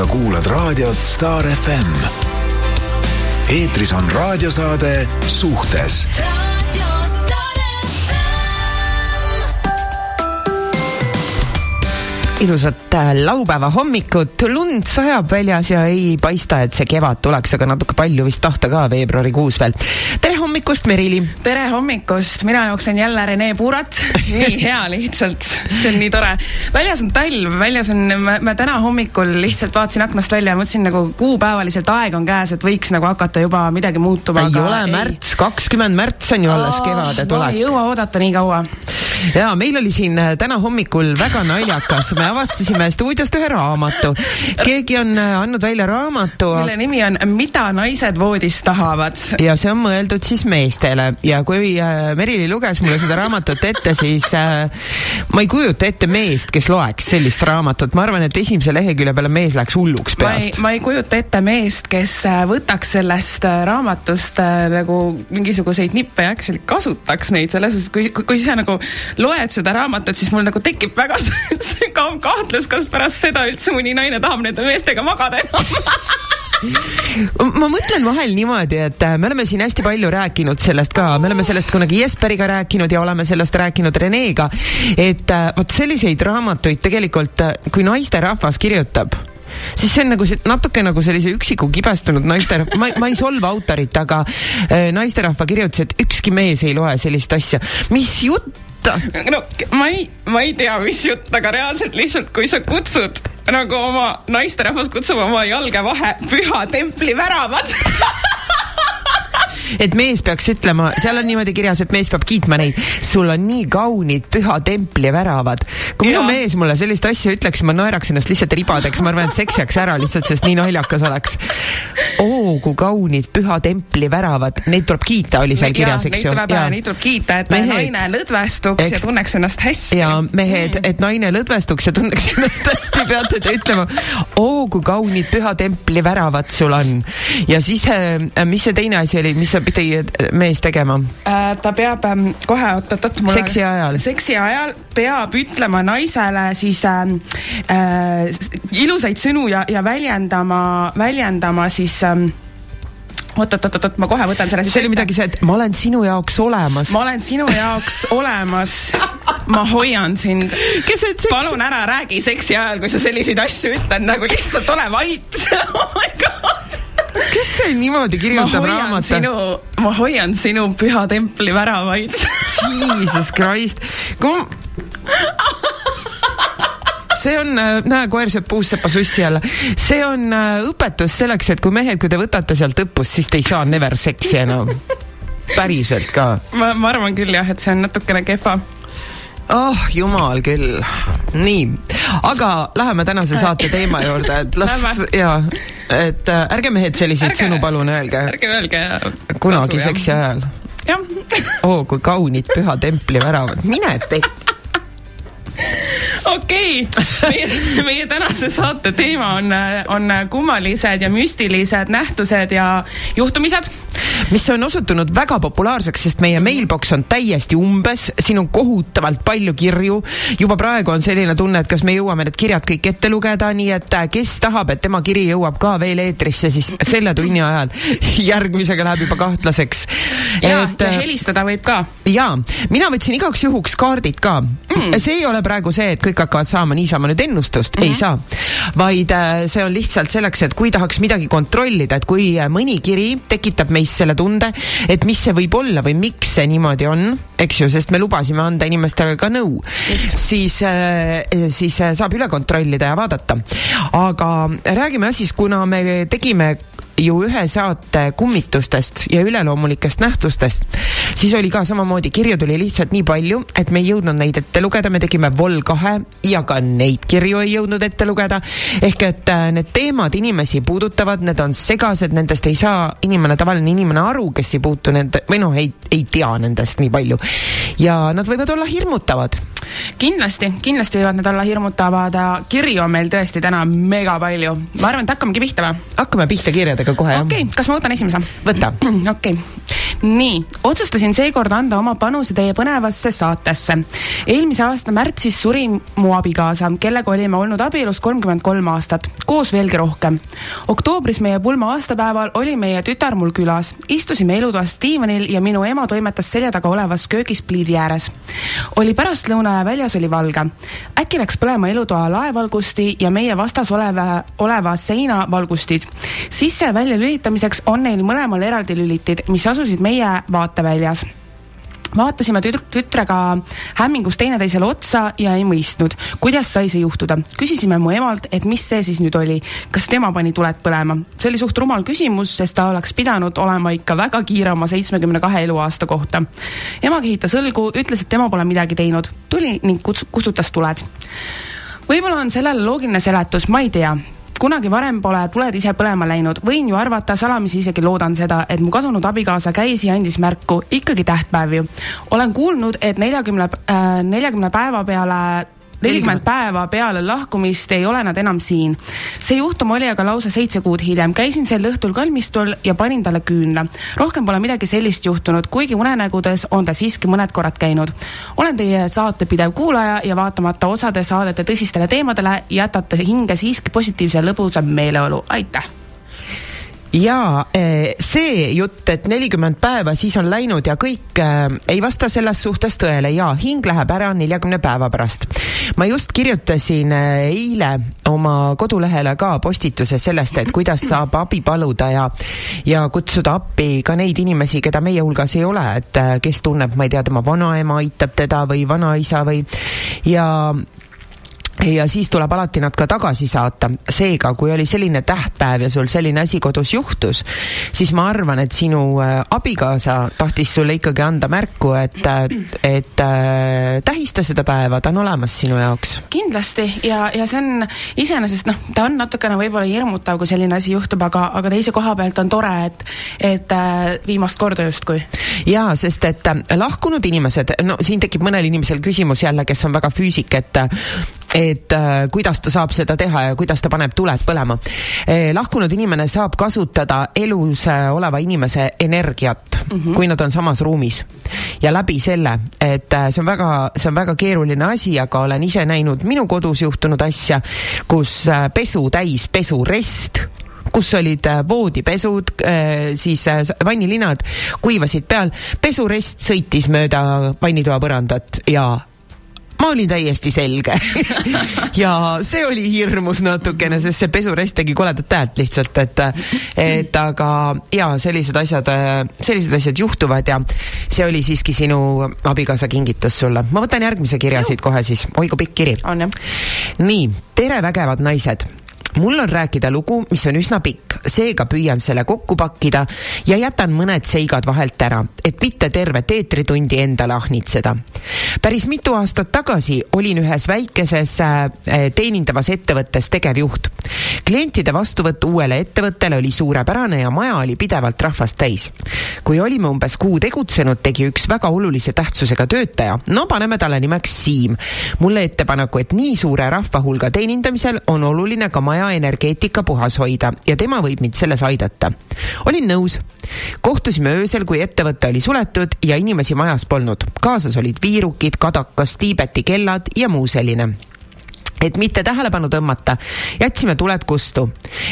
sa kuulad raadiot Star FM. eetris on raadiosaade Suhtes ilusat äh, laupäeva hommikut, lund sajab väljas ja ei paista, et see kevad tuleks, aga natuke palju vist tahta ka veebruarikuus veel. Hommikust, Merili! tere hommikust, mina jooksen jälle Rene Puurat. nii hea lihtsalt, see on nii tore. väljas on talv, väljas on, ma täna hommikul lihtsalt vaatasin aknast välja ja mõtlesin nagu kuupäevaliselt aeg on käes, et võiks nagu hakata juba midagi muutuma. ei ole märts, kakskümmend märts on ju alles kevade tulek. ma ei jõua oodata nii kaua. ja meil oli siin äh, täna hommikul väga naljakas, me avastasime stuudiost ühe raamatu. keegi on äh, andnud välja raamatu. mille nimi on Mida naised voodis tahavad. ja see on mõeldud siis meestele. Ja kui äh, Merili luges mulle seda raamatut ette, siis äh, ma ei kujuta ette meest, kes loeks sellist raamatut, ma arvan, et esimese lehekülje peale mees läheks hulluks peast. ma ei kujuta ette meest, kes äh, võtaks sellest raamatust nagu mingisuguseid nippe ja actually kasutaks neid, selles suhtes, kui, kui, kui sa nagu loed seda raamatut, siis mul nagu tekib väga sügav kahtlus, kas pärast seda üldse mõni naine tahab nende meestega magada enam ma mõtlen vahel niimoodi, et äh, me oleme siin hästi palju rääkinud sellest ka, me oleme sellest kunagi Jesperiga rääkinud ja oleme sellest rääkinud Renega, et äh, vot selliseid raamatuid tegelikult, äh, kui naisterahvas kirjutab siis see on nagu see, natuke nagu sellise üksiku kibestunud naisterahva, ma, ma ei solva autorit, aga äh, naisterahva kirjutas, et ükski mees ei loe sellist asja. mis jutt no ma ei, ma ei tea, mis jutt, aga reaalselt lihtsalt, kui sa kutsud nagu oma naisterahvas kutsub oma jalge vahe püha templi väravad et mees peaks ütlema, seal on niimoodi kirjas, et mees peab kiitma neid. sul on nii kaunid püha templi väravad. kui minu ja. mees mulle sellist asja ütleks, ma naeraks ennast lihtsalt ribadeks, ma arvan, et seks jääks ära lihtsalt, sest nii naljakas oleks. oo, kui kaunid püha templi väravad, neid tuleb kiita, oli seal kirjas, eks ju. Neid tuleb kiita, et mehed, naine lõdvestuks eks, ja tunneks ennast hästi. ja mehed mm., et naine lõdvestuks ja tunneks ennast hästi, peate te ütlema. oo, kui kaunid püha templi väravad sul on. ja siis, äh, mis see teine asi oli, mis sa pidi mees tegema äh,? ta peab ähm, kohe, oot-oot-oot. seksi ajal? seksi ajal peab ütlema naisele siis äh, äh, ilusaid sõnu ja, ja väljendama, väljendama siis äh, oot-oot-oot-oot, ma kohe võtan selle siis see oli midagi see, et ma olen sinu jaoks olemas. ma olen sinu jaoks olemas. ma hoian sind. palun ära räägi seksi ajal, kui sa selliseid asju ütled, nagu lihtsalt ole vait oh my god kes see niimoodi kirjutab raamatu? ma hoian sinu püha templi väravaid Jesus Christ, kui see on, äh, näe, koer sööb puussepa sussi alla. see on äh, õpetus selleks, et kui mehed, kui te võtate sealt õppust, siis te ei saa never seksi enam. päriselt ka. ma, ma arvan küll jah, et see on natukene kehva oh jumal küll. nii, aga läheme tänase saate teema juurde, et las ja, et äh, ärge mehed selliseid ärge, sõnu palun öelge. ärge öelge. kunagi seksi ajal. jah. oo, kui kaunid püha templi väravad, mine pekki okei okay., meie, tänase saate teema on, on kummalised ja müstilised nähtused ja juhtumised mis on osutunud väga populaarseks, sest meie mailbox on täiesti umbes, siin on kohutavalt palju kirju. juba praegu on selline tunne, et kas me jõuame need kirjad kõik ette lugeda, nii et äh, kes tahab, et tema kiri jõuab ka veel eetrisse, siis selle tunni ajal järgmisega läheb juba kahtlaseks. ja, ja äh, helistada võib ka. ja, mina võtsin igaks juhuks kaardid ka mm.. see ei ole praegu see, et kõik hakkavad saama niisama nüüd ennustust mm, -hmm. ei mhm. saa. vaid äh, see on lihtsalt selleks, et kui tahaks midagi kontrollida, et kui mõni kiri tekitab meis selle tunde, et mis see võib olla või miks see niimoodi on, eks ju, sest me lubasime anda inimestele ka nõu, siis, äh, siis äh, saab üle kontrollida ja vaadata. aga räägime siis, kuna me tegime ju ühe saate kummitustest ja üleloomulikest nähtustest, siis oli ka samamoodi, kirju tuli lihtsalt nii palju, et me ei jõudnud neid ette lugeda, me tegime vol kahe ja ka neid kirju ei jõudnud ette lugeda. ehk et äh, need teemad inimesi puudutavad, need on segased, nendest ei saa inimene, tavaline inimene aru, kes ei puutu nende või noh, ei, ei tea nendest nii palju. ja nad võivad olla hirmutavad. Kindlasti, kindlasti võivad need olla hirmutavad. kirju on meil tõesti täna mega palju. ma arvan, et hakkamegi pihta või? hakkame pihta kirjadega kohe, jah. okei okay,, kas ma võtan esimese? võta. okei okay., nii, otsustasin seekord anda oma panuse teie põnevasse saatesse. eelmise aasta märtsis suri mu abikaasa, kellega olime olnud abielus kolmkümmend kolm aastat, koos veelgi rohkem. oktoobris meie pulma aastapäeval oli meie tütar mul külas, istusime elutoas diivanil ja minu ema toimetas selja taga olevas köögis pliidi ääres. oli pärastlõuna väljas oli valge. äkki läks põlema elutoa laevalgusti ja meie vastas oleva, oleva seina valgustid. sisse ja välja lülitamiseks on neil mõlemal eraldi lülitid, mis asusid meie vaateväljas vaatasime tüt tütrega hämmingus teineteisele otsa ja ei mõistnud, kuidas sai see juhtuda. küsisime mu emalt, et mis see siis nüüd oli, kas tema pani tuled põlema. see oli suht rumal küsimus, sest ta oleks pidanud olema ikka väga kiire oma seitsmekümne kahe eluaasta kohta. ema kehitas õlgu, ütles, et tema pole midagi teinud, tuli ning kustutas tuled. võib-olla on sellele loogiline seletus, ma ei tea kunagi varem pole tuled ise põlema läinud, võin ju arvata, salamisi isegi loodan seda, et mu kadunud abikaasa käis ja andis märku, ikkagi tähtpäev ju. olen kuulnud, et neljakümne äh,, neljakümne päeva peale nelikümmend päeva peale lahkumist ei ole nad enam siin. see juhtum oli aga lausa seitse kuud hiljem. käisin sel õhtul kalmistul ja panin talle küünla. rohkem pole midagi sellist juhtunud, kuigi unenägudes on ta siiski mõned korrad käinud. olen teie saate pidev kuulaja ja vaatamata osade saadete tõsistele teemadele, jätate hinge siiski positiivse lõbusa meeleolu. aitäh! Ja eh, see jutt, et nelikümmend päeva siis on läinud ja kõik äh, ei vasta selles suhtes tõele ja hing läheb ära neljakümne päeva pärast. ma just kirjutasin äh, eile oma kodulehele ka postituse sellest, et kuidas saab abi paluda ja ja kutsuda appi ka neid inimesi, keda meie hulgas ei ole, et äh, kes tunneb, ma ei tea, tema vanaema aitab teda või vanaisa või ja ja siis tuleb alati nad ka tagasi saata. seega, kui oli selline tähtpäev ja sul selline asi kodus juhtus, siis ma arvan, et sinu äh, abikaasa tahtis sulle ikkagi anda märku, et, äh, et äh, tähista seda päeva, ta on olemas sinu jaoks. kindlasti ja, ja see on iseenesest noh, ta on natukene võib-olla hirmutav, kui selline asi juhtub, aga, aga teise koha pealt on tore, et, et viimast korda justkui. jaa, sest et lahkunud inimesed, no siin tekib mõnel inimesel küsimus jälle, kes on väga füüsik, et et äh, kuidas ta saab seda teha ja kuidas ta paneb tuled põlema eh,. lahkunud inimene saab kasutada elus äh, oleva inimese energiat mm, -hmm. kui nad on samas ruumis. ja läbi selle, et äh, see on väga, see on väga keeruline asi, aga olen ise näinud minu kodus juhtunud asja, kus äh, pesutäis pesurest kus olid äh, voodipesud, siis vannilinad kuivasid peal, pesurest sõitis mööda vannitoa põrandat ja ma olin täiesti selge. Ja see oli hirmus natukene, sest see pesurest tegi koledat häält lihtsalt, et, et aga ja sellised asjad, sellised asjad juhtuvad ja see oli siiski sinu abikaasa kingitus sulle. ma võtan järgmise kirja siit kohe siis, oi kui pikk kiri. nii, tere, vägevad naised mul on rääkida lugu, mis on üsna pikk, seega püüan selle kokku pakkida ja jätan mõned seigad vahelt ära, et mitte tervet eetritundi endale ahnitseda. päris mitu aastat tagasi olin ühes väikeses äh, teenindavas ettevõttes tegevjuht. klientide vastuvõtt uuele ettevõttele oli suurepärane ja maja oli pidevalt rahvast täis. kui olime umbes kuu tegutsenud, tegi üks väga olulise tähtsusega töötaja, no paneme talle nimeks Siim, mulle ettepaneku, et nii suure rahvahulga teenindamisel on oluline ka maja maja energeetika puhas hoida ja tema võib mind selles aidata. olin nõus. kohtusime öösel, kui ettevõte oli suletud ja inimesi majas polnud. kaasas olid viirukid, kadakas, Tiibeti kellad ja muu selline et mitte tähelepanu tõmmata, jätsime tuled kustu.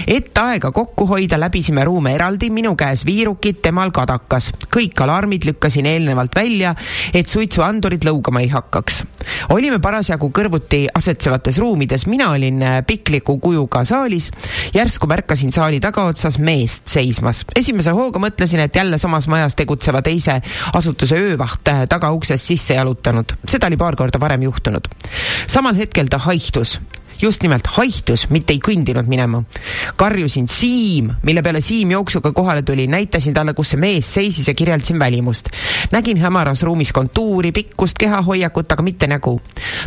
et aega kokku hoida, läbisime ruume eraldi, minu käes viirukid, temal kadakas. kõik alarmid lükkasin eelnevalt välja, et suitsuandurid lõugama ei hakkaks. olime parasjagu kõrvuti asetsevates ruumides, mina olin äh, pikliku kujuga saalis. järsku märkasin saali tagaotsas meest seismas. esimese hooga mõtlesin, et jälle samas majas tegutseva teise asutuse öövaht äh, tagauksest sisse jalutanud. seda oli paar korda varem juhtunud. samal hetkel ta haihtus haihtus just nimelt haihtus, mitte ei kõndinud minema. karjusin Siim, mille peale Siim jooksuga kohale tuli, näitasin talle, kus see mees seisis ja kirjeldasin välimust. nägin hämaras ruumis kontuuri, pikkust, kehahoiakut, aga mitte nägu.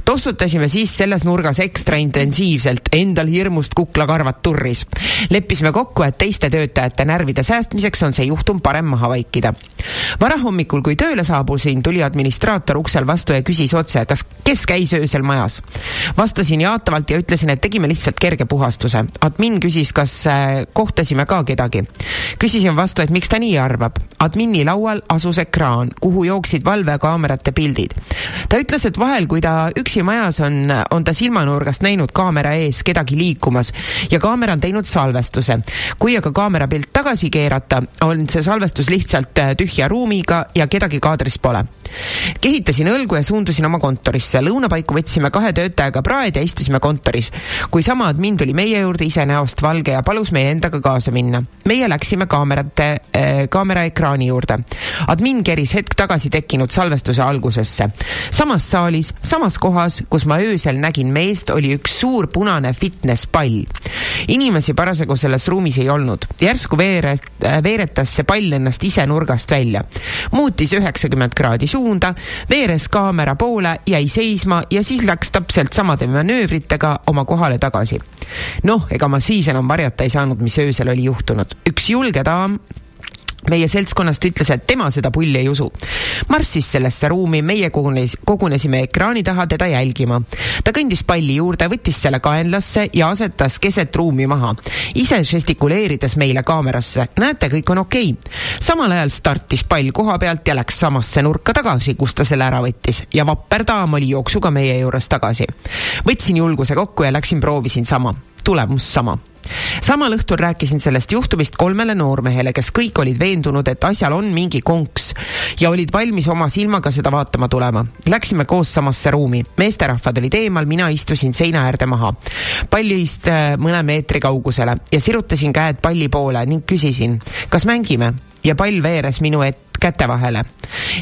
tossutasime siis selles nurgas ekstra intensiivselt, endal hirmust kuklakarvad turris. leppisime kokku, et teiste töötajate närvide säästmiseks on see juhtum parem maha vaikida. varahommikul, kui tööle saabusin, tuli administraator uksel vastu ja küsis otse, kas, kes käis öösel majas. vastasin jaatavalt ja ütlesin, et tegime lihtsalt kerge puhastuse. admin küsis, kas äh, kohtasime ka kedagi. küsisin vastu, et miks ta nii arvab. admini laual asus ekraan, kuhu jooksid valvekaamerate pildid. ta ütles, et vahel, kui ta üksi majas on, on ta silmanurgast näinud kaamera ees kedagi liikumas ja kaamera on teinud salvestuse. kui aga kaamera pilt tagasi keerata, on see salvestus lihtsalt äh, tühja ruumiga ja kedagi kaadris pole. kehitasin õlgu ja suundusin oma kontorisse. lõunapaiku võtsime kahe töötajaga praed ja istusime kontoris. Kui sama admin tuli meie juurde ise näost valge ja palus meil endaga kaasa minna. meie läksime kaamerate äh,, kaamera ekraani juurde. admin keris hetk tagasi tekkinud salvestuse algusesse. samas saalis, samas kohas, kus ma öösel nägin meest, oli üks suur punane fitness pall. inimesi parasjagu selles ruumis ei olnud. järsku veere, veeretas see pall ennast ise nurgast välja. muutis üheksakümmend kraadi suunda, veeres kaamera poole, jäi seisma ja siis läks täpselt samade manöövritega oma kohale tagasi. noh, ega ma siis enam varjata ei saanud, mis öösel oli juhtunud. üks julge daam meie seltskonnast ütles, et tema seda pulli ei usu. marssis sellesse ruumi, meie kogunes, kogunesime ekraani taha teda jälgima. ta kõndis palli juurde, võttis selle kaenlasse ja asetas keset ruumi maha, ise žestikuleerides meile kaamerasse. näete, kõik on okei okay.. samal ajal startis pall koha pealt ja läks samasse nurka tagasi, kust ta selle ära võttis ja vapper daam oli jooksuga meie juures tagasi. võtsin julguse kokku ja läksin proovisin sama tulemus sama samal õhtul rääkisin sellest juhtumist kolmele noormehele, kes kõik olid veendunud, et asjal on mingi konks ja olid valmis oma silmaga seda vaatama tulema. Läksime koos samasse ruumi, meesterahvad olid eemal, mina istusin seina äärde maha, pallist äh, mõne meetri kaugusele ja sirutasin käed palli poole ning küsisin, kas mängime? Ja pall veeres minu ette käte vahele.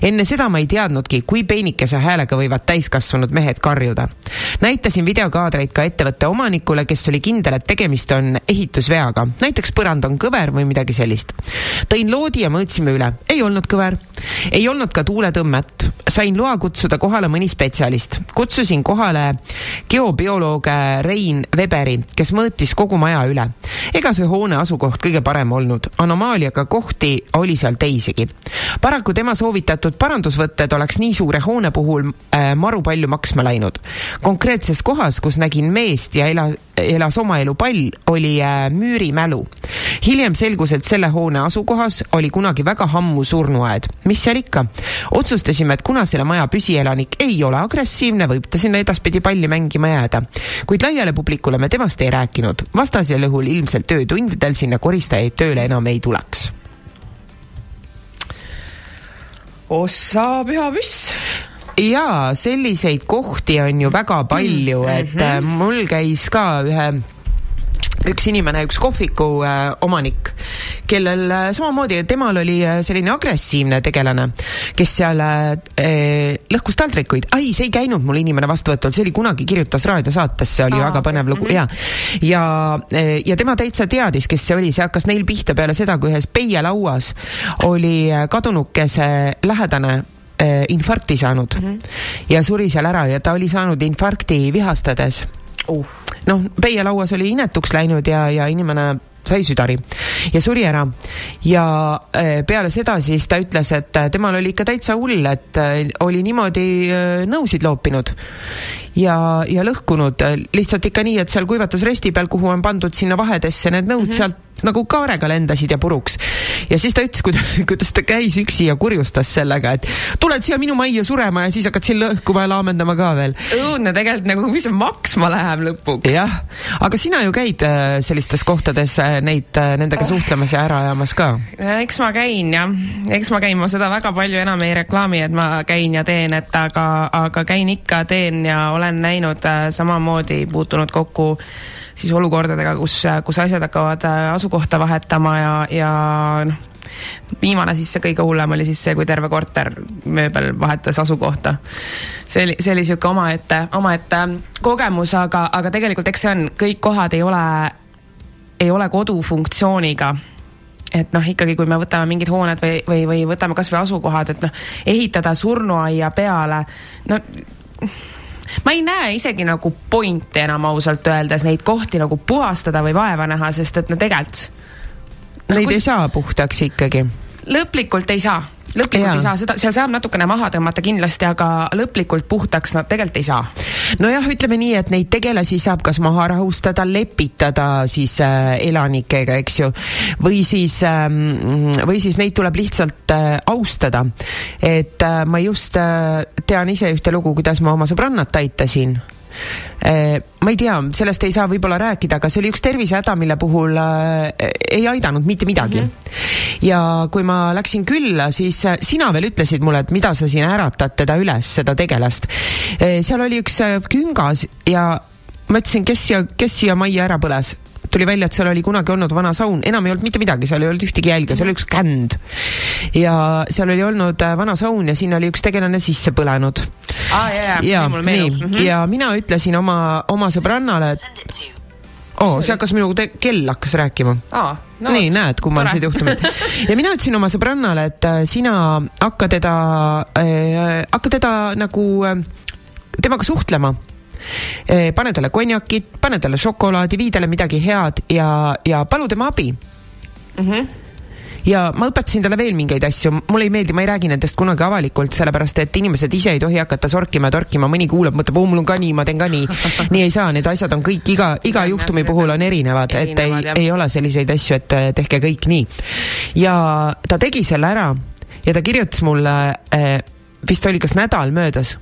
enne seda ma ei teadnudki, kui peenikese häälega võivad täiskasvanud mehed karjuda. näitasin videokaadreid ka ettevõtte omanikule, kes oli kindel, et tegemist on ehitusveaga, näiteks põrand on kõver või midagi sellist. tõin loodi ja mõõtsime üle, ei olnud kõver. ei olnud ka tuuletõmmet. sain loa kutsuda kohale mõni spetsialist. kutsusin kohale geobioloog Rein Weberi, kes mõõtis kogu maja üle. ega see hoone asukoht kõige parem olnud, anomaaliaga kohti oli seal teisigi paraku tema soovitatud parandusvõtted oleks nii suure hoone puhul äh, maru palju maksma läinud. konkreetses kohas, kus nägin meest ja ela, elas oma elu pall, oli äh, müürimälu. hiljem selgus, et selle hoone asukohas oli kunagi väga ammu surnuaed. mis seal ikka? otsustasime, et kuna selle maja püsielanik ei ole agressiivne, võib ta sinna edaspidi palli mängima jääda. kuid laiale publikule me temast ei rääkinud. vastasel juhul ilmselt öötundidel sinna koristajaid tööle enam ei tuleks ossa pühapüss jaa, selliseid kohti on ju väga palju, et mm -hmm. mul käis ka ühe üks inimene, üks kohviku äh, omanik, kellel äh, samamoodi, temal oli äh, selline agressiivne tegelane, kes seal äh, lõhkus taldrikuid. ai, see ei käinud mul inimene vastuvõtul, see oli kunagi, kirjutas raadiosaates, see oli Aa, väga põnev lugu -hmm. ja, ja, äh, ja tema täitsa teadis, kes see oli, see hakkas neil pihta peale seda, kui ühes peielauas oli äh, kadunukese lähedane äh, infarkti saanud mm -hmm. ja suri seal ära ja ta oli saanud infarkti vihastades uh noh, peielauas oli inetuks läinud ja, ja inimene sai südari ja suri ära. ja äh, peale seda siis ta ütles, et äh, temal oli ikka täitsa hull, et äh, oli niimoodi nõusid loopinud ja, ja lõhkunud lihtsalt ikka nii, et seal kuivatusresti peal, kuhu on pandud sinna vahedesse need nõud mm, -hmm. sealt nagu kaarega lendasid ja puruks. ja siis ta ütles, kuidas, kuidas ta käis üksi ja kurjustas sellega, et tuled siia minu majja surema ja siis hakkad siin lõhkuma ja laamendama ka veel. õudne tegelikult nagu, mis see maksma läheb lõpuks. jah, aga sina ju käid sellistes kohtades neid, nendega oh. suhtlemas ja ära ajamas ka? eks ma käin jah, eks ma käin, ma seda väga palju enam ei reklaami, et ma käin ja teen, et aga, aga käin ikka, teen ja olen näinud äh, samamoodi, puutunud kokku siis olukordadega, kus, kus asjad hakkavad äh, asukohta vahetama ja, ja noh, viimane siis see kõige hullem oli siis see, kui terve korter mööbel vahetas asukohta. see oli, see oli sihuke omaette, omaette kogemus, aga, aga tegelikult eks see on, kõik kohad ei ole ei ole kodufunktsiooniga et noh, ikkagi kui me võtame mingid hooned või, või, või võtame kasvõi asukohad, et noh, ehitada surnuaia peale, no ma ei näe isegi nagu pointi enam ausalt öeldes neid kohti nagu puhastada või vaeva näha, sest et no tegelikult no,. Neid kus... ei saa puhtaks ikkagi? lõplikult ei saa lõplikult Jaa. ei saa seda, seal saab natukene maha tõmmata kindlasti, aga lõplikult puhtaks nad tegelikult ei saa. nojah, ütleme nii, et neid tegelasi saab kas maha rahustada, lepitada siis äh, elanikega, eks ju, või siis ähm,, või siis neid tuleb lihtsalt äh, austada. et äh, ma just äh, tean ise ühte lugu, kuidas ma oma sõbrannat aitasin ma ei tea, sellest ei saa võib-olla rääkida, aga see oli üks tervisehäda, mille puhul äh, ei aidanud mitte midagi mm. -hmm. ja kui ma läksin külla, siis äh, sina veel ütlesid mulle, et mida sa siin äratad teda üles, seda tegelast seal oli üks äh, küngas ja ma ütlesin, kes siia, kes siia majja ära põles tuli välja, et seal oli kunagi olnud vana saun, enam ei olnud mitte midagi, seal ei olnud ühtegi jälge, seal oli üks känd. ja seal oli olnud äh, vana saun ja sinna oli üks tegelane sisse põlenud aa, ja, ja, ja, mul nii meenub. Mhm. ja mina ütlesin oma, oma sõbrannale, et oo oh,, see hakkas minu kell hakkas rääkima aa, no,. nii, näed, kummalised juhtumid. ja mina ütlesin oma sõbrannale, et äh, sina hakka teda äh,, hakka teda nagu äh, temaga suhtlema. Pane talle konjakit, pane talle šokolaadi, vii talle midagi head ja, ja palu tema abi mm. -hmm. ja ma õpetasin talle veel mingeid asju, mulle ei meeldi, ma ei räägi nendest kunagi avalikult, sellepärast et inimesed ise ei tohi hakata sorkima ja torkima, mõni kuulab, mõtleb, oo mul on ka nii, ma teen ka nii. nii ei saa, need asjad on kõik iga, iga juhtumi puhul on erinevad, et ei ei ole selliseid asju, et eh, tehke kõik nii. ja ta tegi selle ära ja ta kirjutas mulle eh, vist oli kas nädal möödas,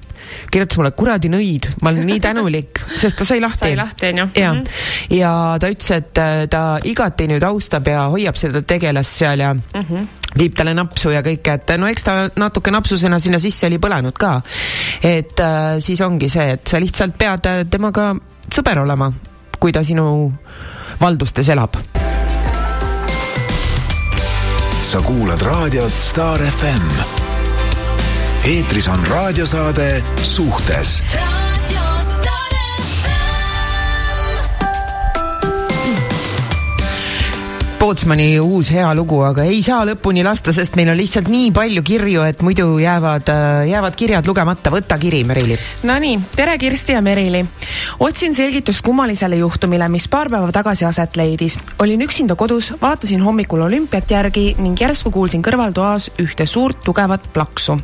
kirjutas mulle kuradi nõid, ma olen nii tänulik, sest ta sai lahti. sai lahti, onju. ja, ja ta ütles, et äh, ta igati nüüd austab ja hoiab seda tegelast seal ja mm -hmm. viib talle napsu ja kõike, et no eks ta natuke napsusena sinna sisse oli põlenud ka. et äh, siis ongi see, et sa lihtsalt pead äh, temaga sõber olema, kui ta sinu valdustes elab. sa kuulad raadiot Star FM. Eetris on raadiosaade Suhtes Pootsmani uus hea lugu, aga ei saa lõpuni lasta, sest meil on lihtsalt nii palju kirju, et muidu jäävad, jäävad kirjad lugemata. võta kiri, Merili. Nonii, tere Kirsti ja Merili. otsin selgitust kummalisele juhtumile, mis paar päeva tagasi aset leidis. olin üksinda kodus, vaatasin hommikul olümpiat järgi ning järsku kuulsin kõrvaltoas ühte suurt tugevat plaksu.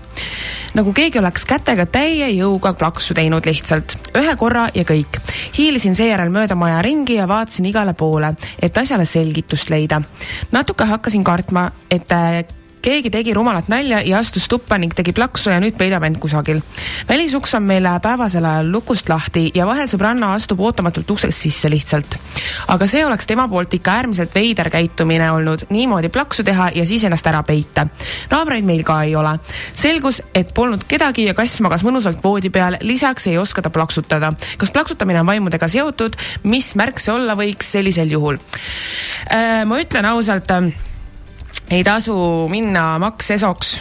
nagu keegi oleks kätega täie jõuga plaksu teinud lihtsalt, ühe korra ja kõik. hiilisin seejärel mööda maja ringi ja vaatasin igale poole, et asjale selgitust leida. Natuke hakkasin kartma, et äh, keegi tegi rumalat nalja ja astus tuppa ning tegi plaksu ja nüüd peidab end kusagil. välisuks on meil päevasel ajal lukust lahti ja vahel sõbranna astub ootamatult uksest sisse lihtsalt. aga see oleks tema poolt ikka äärmiselt veider käitumine olnud, niimoodi plaksu teha ja siis ennast ära peita. naabreid meil ka ei ole. selgus, et polnud kedagi ja kass magas mõnusalt voodi peal, lisaks ei oska ta plaksutada. kas plaksutamine on vaimudega seotud, mis märk see olla võiks sellisel juhul? ma ütlen ausalt ei tasu minna maks esoks,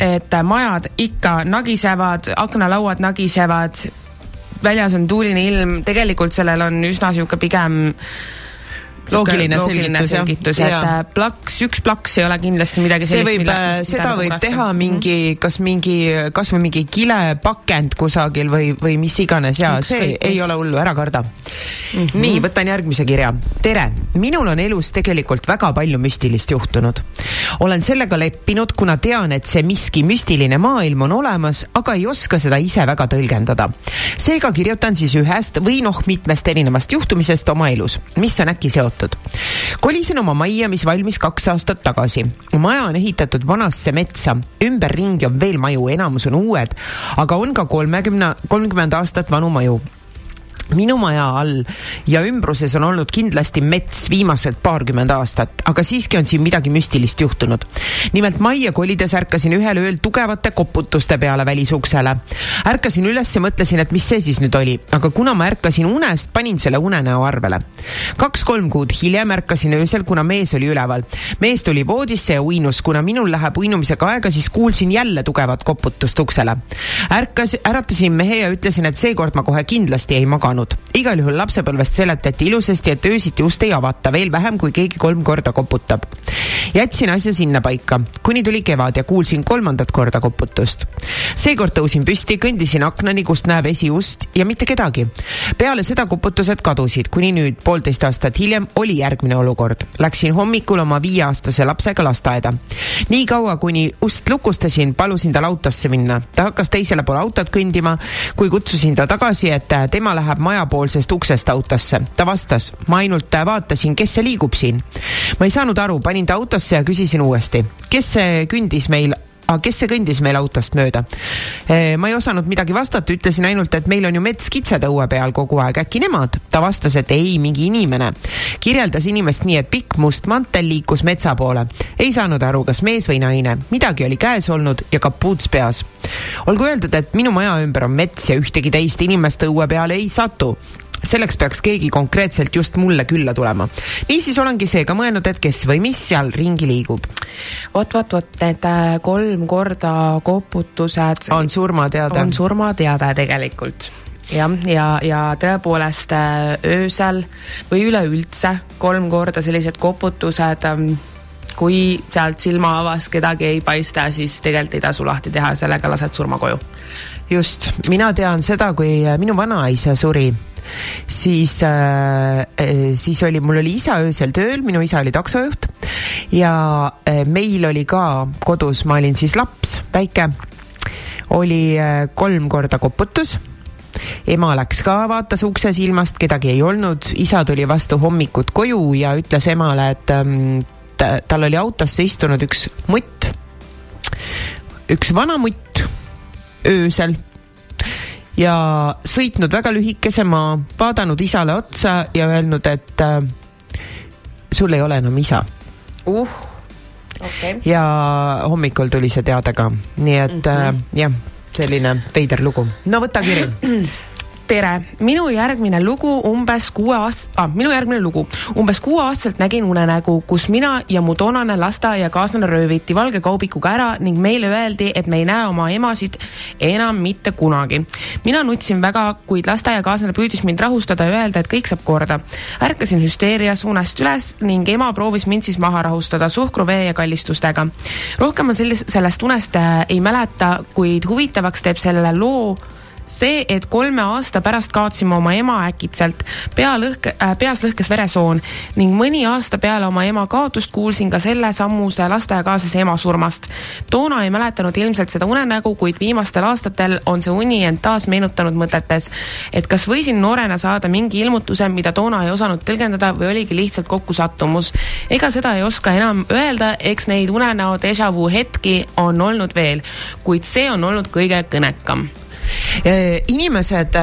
et majad ikka nagisevad, aknalauad nagisevad, väljas on tuuline ilm, tegelikult sellel on üsna sihuke pigem Loogiline loogiline selgitus, selgitus, et äh, plaks, üks plaks ei ole kindlasti midagi see sellist, võib, seda võib teha mingi, kas mingi, kasvõi mingi kilepakend kusagil või, või mis iganes ja see ei mis. ole hullu, ära karda mm. -hmm. nii, võtan järgmise kirja. tere, minul on elus tegelikult väga palju müstilist juhtunud. olen sellega leppinud, kuna tean, et see miski müstiline maailm on olemas, aga ei oska seda ise väga tõlgendada. seega kirjutan siis ühest või noh, mitmest erinevast juhtumisest oma elus, mis on äkki seotud. Kolisin oma majja, mis valmis kaks aastat tagasi. maja on ehitatud vanasse metsa, ümberringi on veel maju, enamus on uued, aga on ka kolmekümne, kolmkümmend aastat vanu maju minu maja all ja ümbruses on olnud kindlasti mets viimased paarkümmend aastat, aga siiski on siin midagi müstilist juhtunud. nimelt majja kolides ärkasin ühel ööl tugevate koputuste peale välisuksele. ärkasin üles ja mõtlesin, et mis see siis nüüd oli, aga kuna ma ärkasin unest, panin selle unenäo arvele. kaks-kolm kuud hiljem ärkasin öösel, kuna mees oli üleval. mees tuli voodisse ja uinus, kuna minul läheb uinumisega aega, siis kuulsin jälle tugevat koputust uksele. ärkas, äratasin mehe ja ütlesin, et seekord ma kohe kindlasti ei maganud. saanud. igal juhul lapsepõlvest seletati ilusasti, et öösiti ust ei avata, veel vähem, kui keegi kolm korda koputab. jätsin asja sinnapaika, kuni tuli kevad ja kuulsin kolmandat korda koputust. seekord tõusin püsti, kõndisin aknani, kust näeb esiust ja mitte kedagi. peale seda koputused kadusid, kuni nüüd poolteist aastat hiljem oli järgmine olukord. Läksin hommikul oma viieaastase lapsega lasteaeda. nii kaua, kuni ust lukustasin, palusin tal autosse minna. ta hakkas teisele poole autot kõndima, kui kutsusin ta tagasi, et äh, tema läheb majapoolsest uksest autosse. ta vastas, ma ainult äh, vaatasin, kes see liigub siin. ma ei saanud aru, panin ta autosse ja küsisin uuesti, kes see kõndis meil aga kes see kõndis meil autost mööda? ma ei osanud midagi vastata, ütlesin ainult, et meil on ju metskitsed õue peal kogu aeg, äkki nemad? ta vastas, et ei, mingi inimene. kirjeldas inimest nii, et pikk must mantel liikus metsa poole. ei saanud aru, kas mees või naine, midagi oli käes olnud ja kapuuts peas. olgu öeldud, et minu maja ümber on mets ja ühtegi teist inimest õue peale ei satu selleks peaks keegi konkreetselt just mulle külla tulema. niisiis olengi seega mõelnud, et kes või mis seal ringi liigub. vot, vot, vot need äh, kolm korda koputused on surmateade on. surmateade tegelikult jah, ja, ja tõepoolest äh, öösel või üleüldse kolm korda sellised koputused, kui sealt silmaavas kedagi ei paista, siis tegelikult ei tasu lahti teha, sellega lased surma koju. just, mina tean seda, kui äh, minu vanaisa suri, siis äh,, siis oli, mul oli isa öösel tööl, minu isa oli taksojuht. Ja äh, meil oli ka kodus, ma olin siis laps, väike, oli äh, kolm korda koputus. Ema läks ka, vaatas ukse silmast, kedagi ei olnud, isa tuli vastu hommikut koju ja ütles emale, et ähm, ta, tal oli autosse istunud üks mutt, üks vana mutt öösel ja sõitnud väga lühikese maa, vaadanud isale otsa ja öelnud, et äh, sul ei ole enam isa. uh, okei okay.. ja hommikul tuli see teade ka, nii et mm -hmm. äh, jah, selline veider lugu. no võta kiri. tere, minu järgmine lugu umbes kuue aast- ah,, minu järgmine lugu. umbes kuueaastaselt nägin unenägu, kus mina ja mu toonane lasteaiakaaslane rööviti valge kaubikuga ära ning meile öeldi, et me ei näe oma emasid enam mitte kunagi. mina nutsin väga, kuid lasteaiakaaslane püüdis mind rahustada ja öelda, et kõik saab korda. ärkasin hüsteerias unest üles ning ema proovis mind siis maha rahustada suhkru, vee ja kallistustega. rohkem ma selles, sellest unest äh, ei mäleta, kuid huvitavaks teeb selle loo see, et kolme aasta pärast kaotasime oma ema äkitselt, pea lõhke äh,, peas lõhkes veresoon ning mõni aasta peale oma ema kaotust kuulsin ka selle sammuse lasteaiakaaslase ema surmast. toona ei mäletanud ilmselt seda unenägu, kuid viimastel aastatel on see uni end taas meenutanud mõtetes, et kas võisin noorena saada mingi ilmutuse, mida toona ei osanud tõlgendada või oligi lihtsalt kokkusattumus. ega seda ei oska enam öelda, eks neid unenäo déjà vu hetki on olnud veel, kuid see on olnud kõige kõnekam inimesed,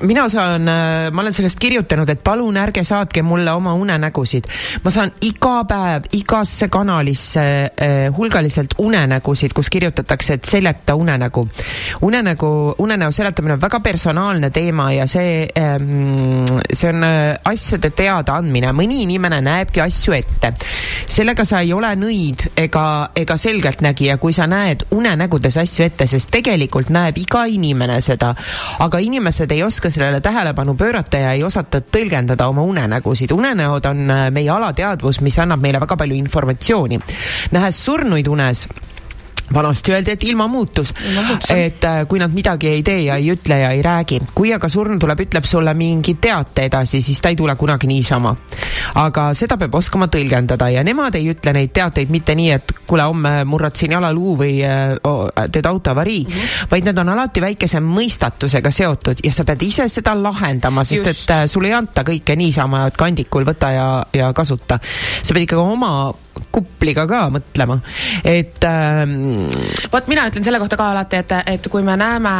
mina saan, ma olen sellest kirjutanud, et palun ärge saatke mulle oma unenägusid. ma saan iga päev igasse kanalisse eh, hulgaliselt unenägusid, kus kirjutatakse, et seleta unenägu. unenägu, unenäo seletamine on väga personaalne teema ja see, see on asjade teadaandmine, mõni inimene näebki asju ette. sellega sa ei ole nõid ega, ega selgeltnägija, kui sa näed unenägudes asju ette, sest tegelikult näeb iga inimene seda, aga inimesed ei oska sellele tähelepanu pöörata ja ei osata tõlgendada oma unenägusid. unenäod on äh, meie alateadvus, mis annab meile väga palju informatsiooni. nähes surnuid unes vanasti öeldi, et ilma muutus et äh, kui nad midagi ei tee ja ei ütle ja ei räägi, kui aga surnu tuleb, ütleb sulle mingi teate edasi, siis ta ei tule kunagi niisama. aga seda peab oskama tõlgendada ja nemad ei ütle neid teateid mitte nii, et kuule, homme murrad siin jalaluu või äh, teed autoavarii mm, -hmm. vaid need on alati väikese mõistatusega seotud ja sa pead ise seda lahendama, sest Just. et äh, sulle ei anta kõike niisama, et kandikul võta ja, ja kasuta. sa pead ikkagi oma kupliga ka mõtlema, et ähm, vot mina ütlen selle kohta ka alati, et, et kui me näeme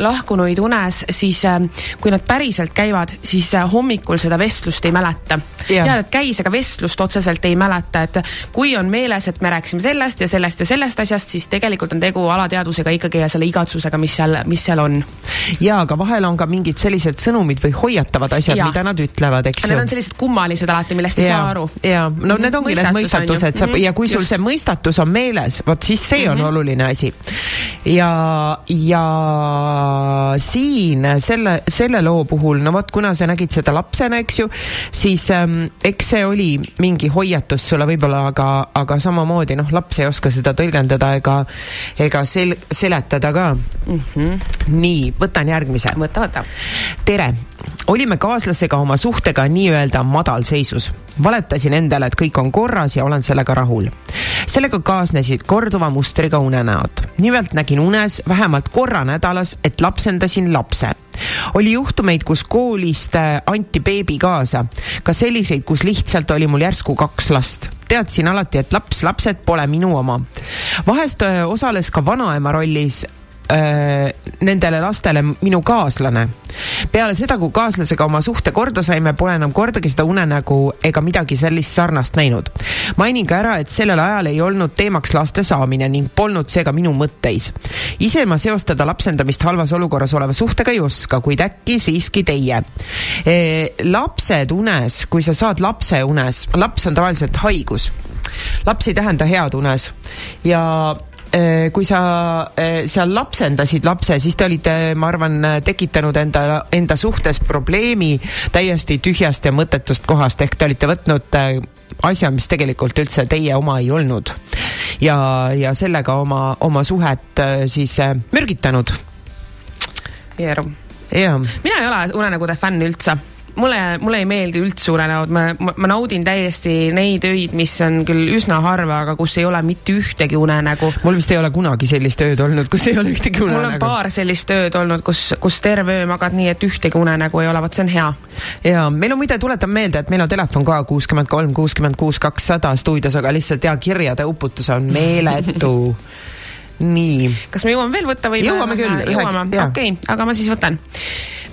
lahkunuid unes, siis äh, kui nad päriselt käivad, siis äh, hommikul seda vestlust ei mäleta. Tead, et käis, aga vestlust otseselt ei mäleta, et kui on meeles, et me rääkisime sellest ja sellest ja sellest asjast, siis tegelikult on tegu alateadvusega ikkagi ja selle igatsusega, mis seal, mis seal on. jaa, aga vahel on ka mingid sellised sõnumid või hoiatavad asjad, mida nad ütlevad, eks Need ju on sellised kummalised alati, millest ei saa aru. ja no need ongi need Mõistatus on mõistatus, et sa Mhm, ja kui sul just. see mõistatus on meeles, vot siis see on oluline asi. ja, ja siin selle, selle loo puhul, no vot, kuna sa nägid seda lapsena, eks ju, siis ähm, eks see oli mingi hoiatus sulle võib-olla, aga, aga samamoodi noh, laps ei oska seda tõlgendada ega, ega sel-, seletada ka mm. -hmm. nii, võtan järgmise. võta, võta. tere, olime kaaslasega oma suhtega nii-öelda madalseisus. valetasin endale, et kõik on korras ja olen sellega rahul. sellega kaasnesid korduva mustriga unenäod. nimelt nägin unes vähemalt korra nädalas, et lapsendasin lapse. oli juhtumeid, kus koolist äh, anti beebi kaasa, ka selliseid, kus lihtsalt oli mul järsku kaks last teadsin alati, et laps, lapsed pole minu oma. vahest öö, osales ka vanaema rollis öö, nendele lastele minu kaaslane. peale seda, kui kaaslasega oma suhte korda saime, pole enam kordagi seda unenägu ega midagi sellist sarnast näinud. mainin ka ära, et sellel ajal ei olnud teemaks laste saamine ning polnud seega minu mõtteis. ise ma seostada lapsendamist halvas olukorras oleva suhtega ei oska, kuid äkki siiski teie e,. lapsed unes, kui sa saad lapse unes, laps on tavaliselt haigus. laps ei tähenda head unes ja kui sa eh, seal lapsendasid lapse, siis te olite, ma arvan, tekitanud enda, enda suhtes probleemi täiesti tühjast ja mõttetust kohast, ehk te olite võtnud eh, asja, mis tegelikult üldse teie oma ei olnud. ja, ja sellega oma, oma suhet siis mürgitanud. Jah, mina ei ole unenägude fänn üldse mulle, mulle ei meeldi üldse unenäod, ma, ma, ma naudin täiesti neid öid, mis on küll üsna harva, aga kus ei ole mitte ühtegi unenägu. mul vist ei ole kunagi sellist ööd olnud, kus ei ole ühtegi mul on unenägu. paar sellist ööd olnud, kus, kus terve öö magad nii, et ühtegi unenägu ei ole, vot see on hea. ja meil on muide, tuletan meelde, et meil on telefon ka kuuskümmend kolm, kuuskümmend kuus, kakssada stuudios, aga lihtsalt ja kirjade uputus on meeletu. nii, kas me jõuame veel võtta või? Jõuame küll, jõuame, okei aga ma siis võtan.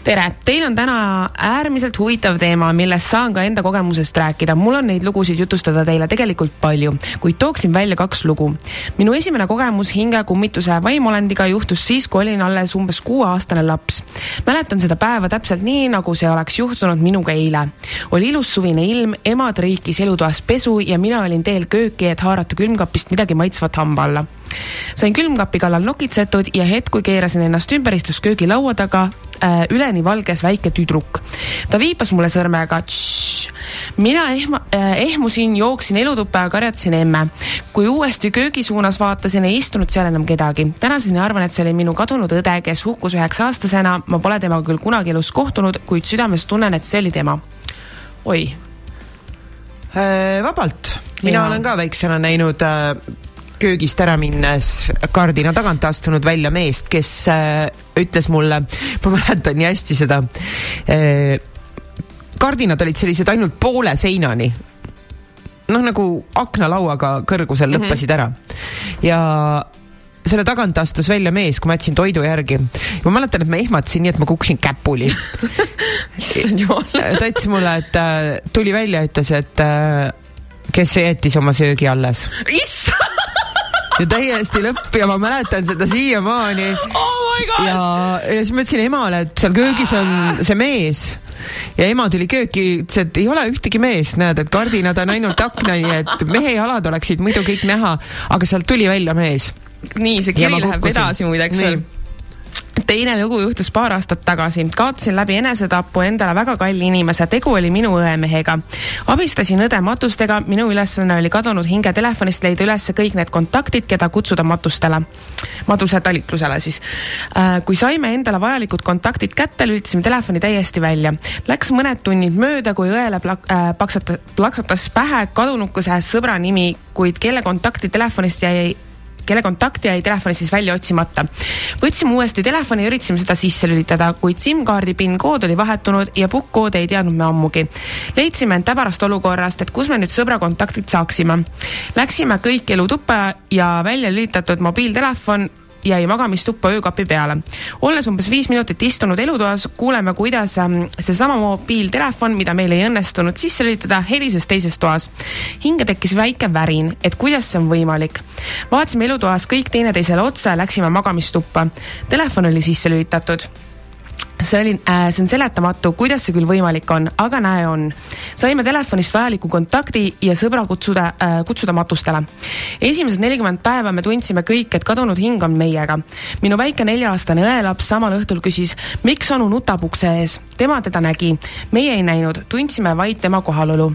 tere, teil on täna äärmiselt huvitav teema, millest saan ka enda kogemusest rääkida. mul on neid lugusid jutustada teile tegelikult palju, kuid tooksin välja kaks lugu. minu esimene kogemus hingekummituse vaimuolendiga juhtus siis, kui olin alles umbes kuueaastane laps. mäletan seda päeva täpselt nii, nagu see oleks juhtunud minuga eile. oli ilus suvine ilm, ema triikis elutoas pesu ja mina olin teel kööki, et haarata külmkapist midagi maitsvat hamba alla sain külmkapi kallal nokitsetud ja hetk, kui keerasin ennast ümber, istus köögilaua taga äh, üleni valges väike tüdruk. ta viipas mulle sõrmega. mina ehma, äh, ehmusin, jooksin elutuppa ja karjatasin emme. kui uuesti köögi suunas vaatasin, ei istunud seal enam kedagi. tänaseni arvan, et see oli minu kadunud õde, kes hukkus üheksa-aastasena. ma pole temaga küll kunagi elus kohtunud, kuid südames tunnen, et see oli tema. oi, Äh, vabalt, mina Jaa. olen ka väiksena näinud äh, köögist ära minnes kardina tagant astunud välja meest, kes äh, ütles mulle, ma mäletan nii hästi seda äh,, kardinad olid sellised ainult poole seinani. noh, nagu aknalauaga kõrgusel Mhm. lõppesid ära ja selle tagant astus välja mees, kui ma jätsin toidu järgi. ma mäletan, et ma ehmatasin nii, et ma kukkusin käpuli issand jumal. ta ütles mulle, et äh, tuli välja, ütles, et äh, kes jättis oma söögi alles issand, ja täiesti lõpp ja ma mäletan seda siiamaani. Oh my god! Ja, ja siis ma ütlesin emale, et seal köögis on see mees. Ja ema tuli kööki, ütles, et ei ole ühtegi meest, näed, et kardinad on ainult aknani, et mehe jalad oleksid muidu kõik näha, aga sealt tuli välja mees. nii, see kiri läheb edasi muideks veel teine lugu juhtus paar aastat tagasi, kaotasin läbi enesetapu endale väga kalli inimese, tegu oli minu õemehega. abistasin õde matustega, minu ülesanne oli kadunud hinge telefonist leida üles kõik need kontaktid, keda kutsuda matustele, matuse talitlusele siis. kui saime endale vajalikud kontaktid kätte, lülitasime telefoni täiesti välja. Läks mõned tunnid mööda, kui õele plak-, äh, paksata-, plaksatas pähe kadunukese sõbra nimi, kuid kelle kontakti telefonist jäi kelle kontakt jäi telefonist siis välja otsimata. võtsime uuesti telefoni ja üritasime seda sisse lülitada, kuid SIM-kaardi PIN kood oli vahetunud ja pukkkoodi ei teadnud me ammugi. leidsime end täbarast olukorrast, et kus me nüüd sõbra kontaktid saaksime. Läksime kõik elutuppa ja välja lülitatud mobiiltelefon jäi magamistuppa öökapi peale. olles umbes viis minutit istunud elutoas, kuuleme, kuidas ähm, seesama mobiiltelefon, mida meil ei õnnestunud sisse lülitada, helises teises toas. hinge tekkis väike värin, et kuidas see on võimalik. vaatasime elutoas kõik teineteisele otsa ja läksime magamistuppa. Telefon oli sisse lülitatud see oli äh,, see on seletamatu, kuidas see küll võimalik on, aga näe on. saime telefonist vajaliku kontakti ja sõbra kutsuda äh,, kutsuda matustele. esimesed nelikümmend päeva me tundsime kõik, et kadunud hing on meiega. minu väike nelja-aastane õelaps samal õhtul küsis, miks onu nutab ukse ees. tema teda nägi, meie ei näinud, tundsime vaid tema kohalolu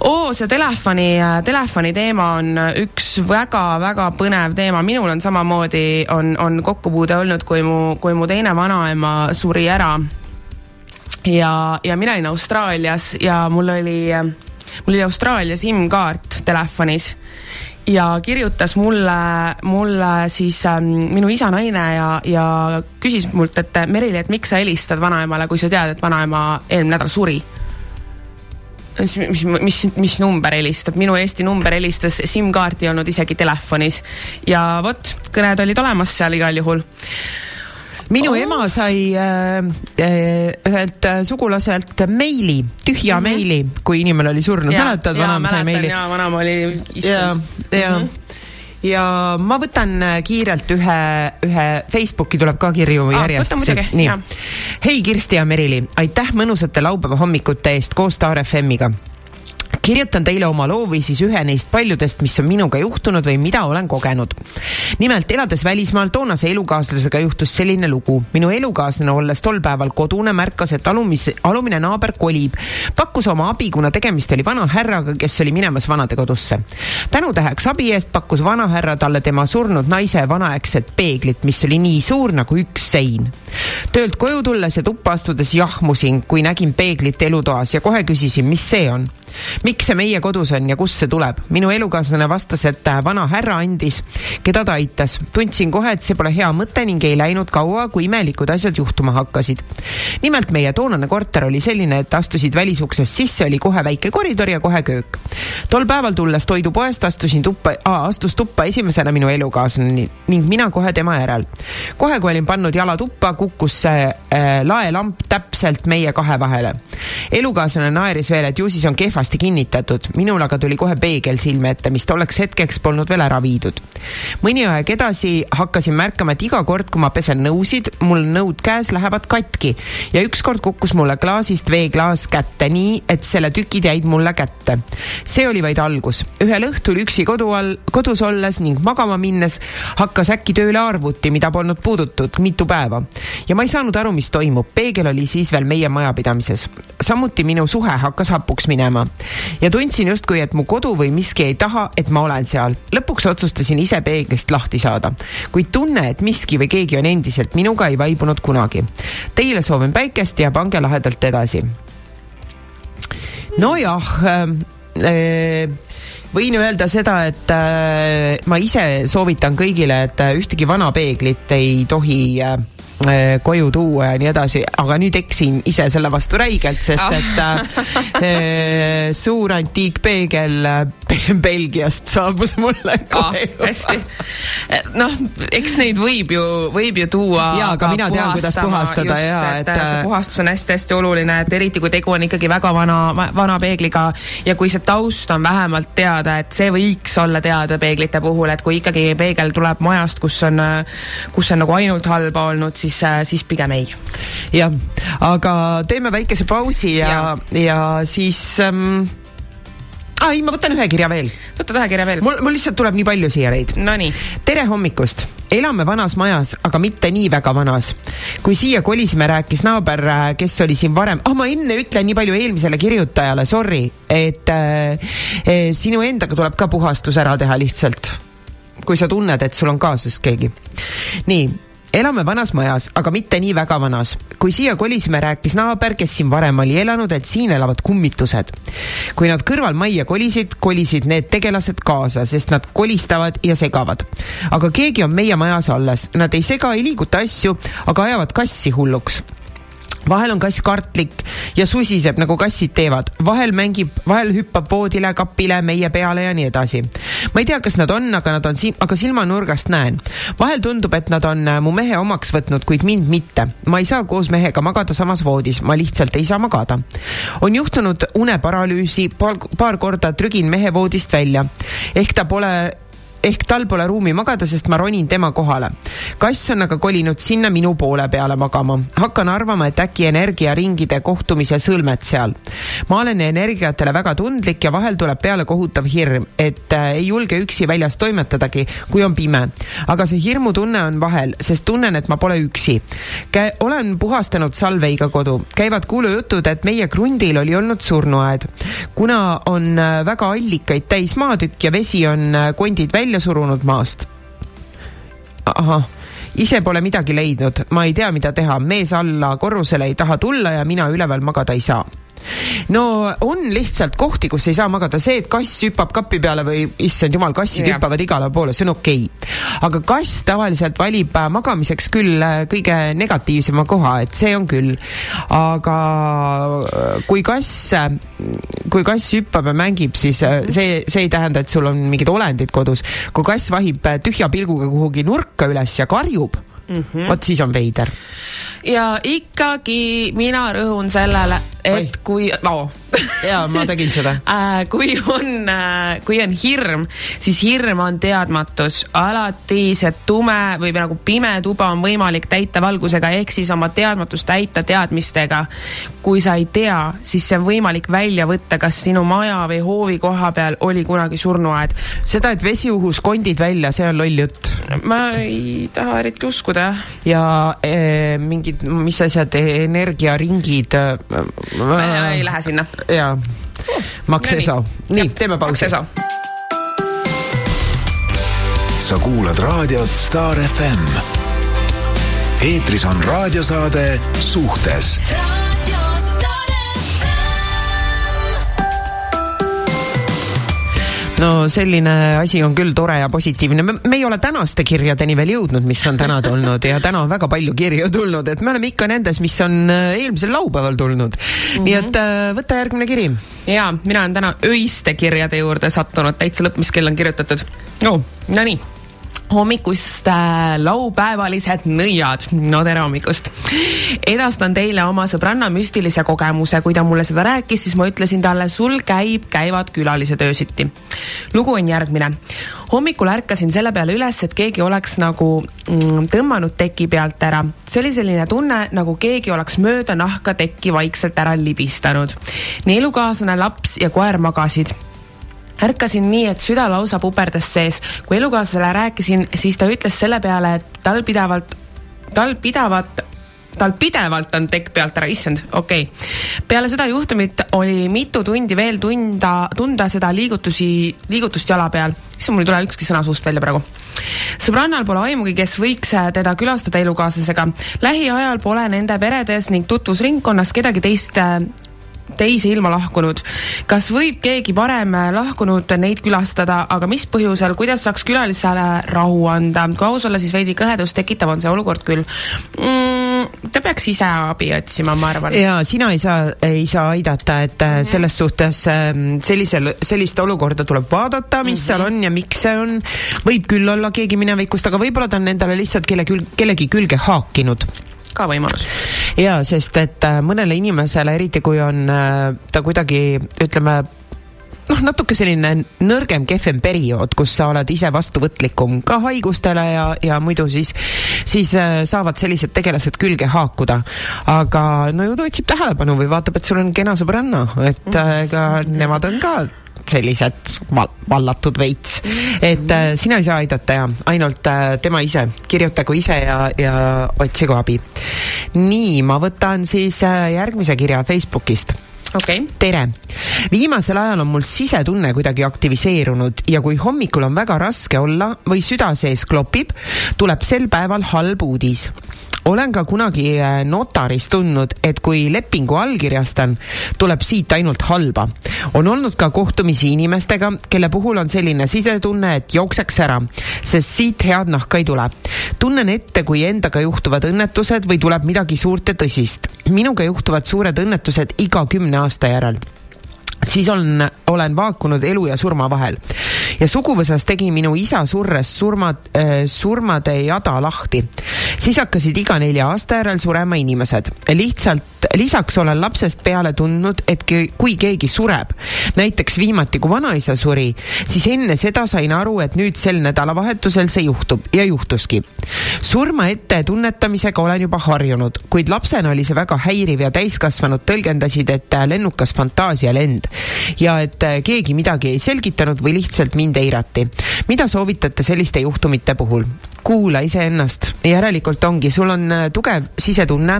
oo, see telefoni, telefoni teema on üks väga-väga põnev teema, minul on samamoodi, on, on kokkupuude olnud, kui mu, kui mu teine vanaema suri ära. ja, ja mina olin Austraalias ja mul oli, mul oli Austraalia SIM-kaart telefonis. Ja kirjutas mulle, mulle siis ähm, minu isa naine ja, ja küsis mult, et Merili, et miks sa helistad vanaemale, kui sa tead, et vanaema eelmine nädal suri mis, mis, mis, mis number helistab, minu Eesti number helistas, SIM-kaarti ei olnud isegi telefonis ja vot, kõned olid olemas seal igal juhul. minu oh. ema sai äh, äh, ühelt äh, sugulaselt meili, tühja mm -hmm. meili, kui inimene oli surnud, mäletad, vanaema sai meili? jaa, vanaema oli, issand., ja mm, -hmm. Ja ma võtan äh, kiirelt ühe, ühe Facebooki tuleb ka kirju Aa, järjest. nii. hei Kirsti ja Merili, aitäh mõnusate laupäeva hommikute eest koos Star FM-iga kirjutan teile oma loo või siis ühe neist paljudest, mis on minuga juhtunud või mida olen kogenud. nimelt elades välismaal toonase elukaaslasega juhtus selline lugu. minu elukaaslane, olles tol päeval kodune, märkas, et alumise, alumine naaber kolib. pakkus oma abi, kuna tegemist oli vana härraga, kes oli minemas vanadekodusse. tänutäheks abi eest pakkus vanahärra talle tema surnud naise vanaaegset peeglit, mis oli nii suur nagu üks sein. töölt koju tulles ja tuppa astudes jahmusin, kui nägin peeglit elutoas ja kohe küsisin, mis see on miks see meie kodus on ja kust see tuleb? minu elukaaslane vastas, et äh, vana härra andis, keda ta aitas. tundsin kohe, et see pole hea mõte ning ei läinud kaua, kui imelikud asjad juhtuma hakkasid. nimelt meie toonane korter oli selline, et astusid välisuksest sisse, oli kohe väike koridor ja kohe köök. tol päeval tulles toidupoest astusin tuppa, astus tuppa esimesena minu elukaaslane ning mina kohe tema järel. kohe, kui olin pannud jala tuppa, kukkus see äh, laelamp täpselt meie kahe vahele. elukaaslane naeris veel, et ju siis on kehvasti kinnitatud, minul aga tuli kohe peegel silme ette, mis tolleks hetkeks polnud veel ära viidud. mõni aeg edasi hakkasin märkama, et iga kord, kui ma pesen nõusid, mul nõud käes lähevad katki ja ükskord kukkus mulle klaasist veeklaas kätte nii, et selle tükid jäid mulle kätte. see oli vaid algus. ühel õhtul üksi kodu all, kodus olles ning magama minnes hakkas äkki tööle arvuti, mida polnud puudutud mitu päeva ja ma ei saanud aru, mis toimub. peegel oli siis veel meie majapidamises. samuti minu suhe hakkas hapuks minema ja tundsin justkui, et mu kodu või miski ei taha, et ma olen seal. lõpuks otsustasin ise peeglist lahti saada, kuid tunne, et miski või keegi on endiselt minuga, ei vaibunud kunagi. Teile soovin päikest ja pange lahedalt edasi. nojah äh,, äh, võin öelda seda, et äh, ma ise soovitan kõigile, et äh, ühtegi vana peeglit ei tohi äh, koju tuua ja nii edasi, aga nüüd eksin ise selle vastu räigelt, sest et äh, äh, suur antiikpeegel äh, Belgiast saabus mulle Ah, koju. hästi. noh, eks neid võib ju, võib ju tuua. Jaa, aga mina tean, kuidas puhastada just, ja et, et- et see puhastus on hästi-hästi oluline, et eriti kui tegu on ikkagi väga vana, vana peegliga ja kui see taust on vähemalt teada, et see võiks olla teada peeglite puhul, et kui ikkagi peegel tuleb majast, kus on, kus on nagu ainult halba olnud, siis, siis pigem ei. jah, aga teeme väikese pausi ja, ja., ja siis ähm,. Ah, ei, ma võtan ühe kirja veel. võta tähekirja veel. mul, mul lihtsalt tuleb nii palju siia neid. Nonii, tere hommikust, elame vanas majas, aga mitte nii väga vanas. kui siia kolisime, rääkis naaber, kes oli siin varem, ah ma enne ütlen nii palju eelmisele kirjutajale, sorry, et äh, äh, sinu endaga tuleb ka puhastus ära teha lihtsalt. kui sa tunned, et sul on kaasas keegi. nii elame vanas majas, aga mitte nii väga vanas. kui siia kolisime, rääkis naaber, kes siin varem oli elanud, et siin elavad kummitused. kui nad kõrvalmajja kolisid, kolisid need tegelased kaasa, sest nad kolistavad ja segavad. aga keegi on meie majas alles, nad ei sega, ei liiguta asju, aga ajavad kassi hulluks vahel on kass kartlik ja susiseb, nagu kassid teevad, vahel mängib, vahel hüppab voodile, kapile, meie peale ja nii edasi. ma ei tea, kas nad on, aga nad on siin, aga silmanurgast näen. vahel tundub, et nad on äh, mu mehe omaks võtnud, kuid mind mitte. ma ei saa koos mehega magada samas voodis, ma lihtsalt ei saa magada. on juhtunud uneparalüüsi, paar, paar korda trügin mehe voodist välja. ehk ta pole ehk tal pole ruumi magada, sest ma ronin tema kohale. kass on aga kolinud sinna minu poole peale magama. hakkan arvama, et äkki energiaringide kohtumise sõlmed seal. ma olen energiatele väga tundlik ja vahel tuleb peale kohutav hirm, et äh, ei julge üksi väljas toimetadagi, kui on pime. aga see hirmutunne on vahel, sest tunnen, et ma pole üksi. olen puhastanud salveiga kodu, käivad kuulujutud, et meie krundil oli olnud surnuaed. kuna on äh, väga allikaid täis maatükk ja vesi on äh, kondid välja surunud maast. ahah ise pole midagi leidnud, ma ei tea, mida teha, mees alla korrusele ei taha tulla ja mina üleval magada ei saa no on lihtsalt kohti, kus ei saa magada, see, et kass hüppab kapi peale või issand jumal, kassid Jah. hüppavad igale poole, see on okei okay. aga kass tavaliselt valib äh, magamiseks küll äh, kõige negatiivsema koha, et see on küll. aga äh, kui kass, kui kass hüppab ja mängib, siis see, see ei tähenda, et sul on mingid olendid kodus. kui kass vahib tühja pilguga kuhugi nurka üles ja karjub mm -hmm. vot siis on veider. ja ikkagi mina rõhun sellele, et Oi. kui no, ja ma tegin seda äh, kui on äh,, kui on hirm, siis hirm on teadmatus. alati see tume või nagu pime tuba on võimalik täita valgusega, ehk siis oma teadmatust täita teadmistega. kui sa ei tea, siis see on võimalik välja võtta, kas sinu maja või hoovi koha peal oli kunagi surnuaed. seda, et vesi uhus kondid välja, see on loll jutt. ma ei taha eriti uskuda, ja eh, mingid, mis asjad, energiaringid äh,. ma ei lähe sinna. Jaa, Max No nii. Teeme pausi. Sa kuulad raadiot Star FM. eetris on raadiosaade Suhtes no selline asi on küll tore ja positiivne, me ei ole tänaste kirjadeni veel jõudnud, mis on täna tulnud ja täna on väga palju kirju tulnud, et me oleme ikka nendes, mis on äh, eelmisel laupäeval tulnud mm. -hmm. nii et äh, võta järgmine kiri. ja mina olen täna öiste kirjade juurde sattunud, täitsa lõpp, mis kell on kirjutatud oh,. Nonii hommikust äh, laupäevalised nõiad, no tere hommikust. edastan teile oma sõbranna müstilise kogemuse, kui ta mulle seda rääkis, siis ma ütlesin talle, sul käib, käivad külalised öösiti. lugu on järgmine. hommikul ärkasin selle peale üles, et keegi oleks nagu mm, tõmmanud teki pealt ära. see oli selline tunne, nagu keegi oleks mööda nahka tekki vaikselt ära libistanud. nii elukaaslane, laps ja koer magasid ärkasin nii, et süda lausa puperdas sees. kui elukaaslasele rääkisin, siis ta ütles selle peale, et tal pidevalt, tal pidavat tal pidevalt on tekk pealt ära, issand, okei okay.. peale seda juhtumit oli mitu tundi veel tunda, tunda seda liigutusi, liigutust jala peal. issand, mul ei tule ükski sõna suust välja praegu. sõbrannal pole aimugi, kes võiks teda külastada elukaaslasega. lähiajal pole nende peredes ning tutvusringkonnas kedagi teist teise ilma lahkunud. kas võib keegi varem lahkunud neid külastada, aga mis põhjusel, kuidas saaks külalisele rahu anda? kui aus olla, siis veidi kõhedust tekitav on see olukord küll mm,. ta peaks ise abi otsima, ma arvan. ja sina ei saa, ei saa aidata, et Mhm. äh, selles suhtes ähm, sellisel, sellist olukorda tuleb vaadata, mis Mhm. seal on ja miks see on. võib küll olla keegi minevikust, aga võib-olla ta on endale lihtsalt kelle kellegi külge haakinud ka võimalus. ja sest, et äh, mõnele inimesele, eriti kui on äh, ta kuidagi ütleme noh, natuke selline nõrgem, kehvem periood, kus sa oled ise vastuvõtlikum ka haigustele ja, ja muidu siis, siis äh, saavad sellised tegelased külge haakuda. aga no ju ta otsib tähelepanu või vaatab, et sul on kena sõbranna, et ega nemad on ka sellised val vallatud veits. et äh, sina ei saa aidata ja ainult äh, tema ise, kirjutagu ise ja, ja otsigu abi. nii, ma võtan siis äh, järgmise kirja Facebookist okei okay. tere! viimasel ajal on mul sisetunne kuidagi aktiviseerunud ja kui hommikul on väga raske olla või süda sees klopib, tuleb sel päeval halb uudis olen ka kunagi äh, notaris tundnud, et kui lepingu allkirjastan, tuleb siit ainult halba. on olnud ka kohtumisi inimestega, kelle puhul on selline sisetunne, et jookseks ära, sest siit head nahka ei tule. tunnen ette, kui endaga juhtuvad õnnetused või tuleb midagi suurt ja tõsist. minuga juhtuvad suured õnnetused iga kümne aasta järel siis on, olen vaakunud elu ja surma vahel. Ja suguvõsas tegi minu isa surres surma äh,, surmade jada lahti. siis hakkasid iga nelja aasta järel surema inimesed. lihtsalt lisaks olen lapsest peale tundnud, et kui keegi sureb, näiteks viimati, kui vanaisa suri, siis enne seda sain aru, et nüüd sel nädalavahetusel see juhtub ja juhtuski. surma ette tunnetamisega olen juba harjunud, kuid lapsena oli see väga häiriv ja täiskasvanud tõlgendasid, et äh, lennukas fantaasialend ja et äh, keegi midagi ei selgitanud või lihtsalt mind eirati. mida soovitate selliste juhtumite puhul? Kuula iseennast, järelikult ongi, sul on äh, tugev sisetunne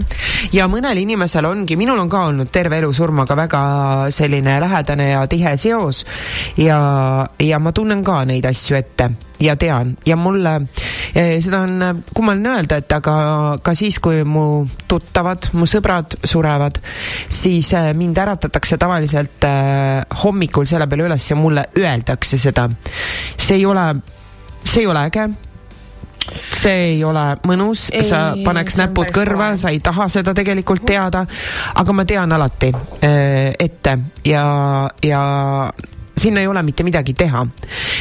ja mõnel inimesel ongi, minul on ka olnud terve elu surmaga väga selline lähedane ja tihe seos ja, ja ma tunnen ka neid asju ette ja tean. Ja mulle eh, seda on eh, kummaline öelda, et aga ka siis, kui mu tuttavad, mu sõbrad surevad, siis eh, mind äratatakse tavaliselt hommikul selle peale üles ja mulle öeldakse seda. see ei ole, see ei ole äge see ei ole mõnus, sa Ei, paneks on näpud kõrva, sa ei taha seda tegelikult teada, aga ma tean alati äh, ette ja, ja sinna ei ole mitte midagi teha.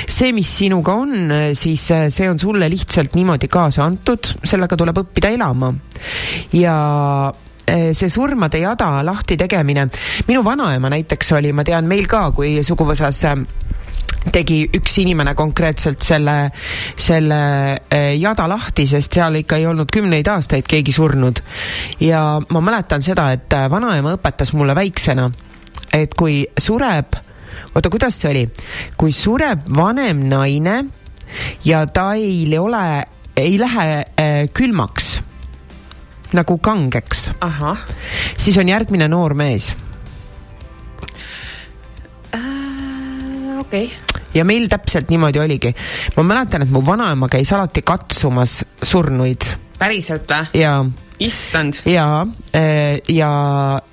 see, mis sinuga on, siis äh, see on sulle lihtsalt niimoodi kaasa antud, sellega tuleb õppida elama. ja äh, see surmade jada lahti tegemine, minu vanaema näiteks oli, ma tean meil ka, kui suguvõsas äh, tegi üks inimene konkreetselt selle, selle eh, jada lahti, sest seal ikka ei olnud kümneid aastaid keegi surnud. ja ma mäletan seda, et äh, vanaema õpetas mulle väiksena, et kui sureb, oota, kuidas see oli, kui sureb vanem naine ja ta ei ole, ei lähe eh, külmaks nagu kangeks, siis on järgmine noor mees okei. ja meil täpselt niimoodi oligi. ma mäletan, et mu vanaema käis alati katsumas surnuid päriselt või? ja, issand. ja, ja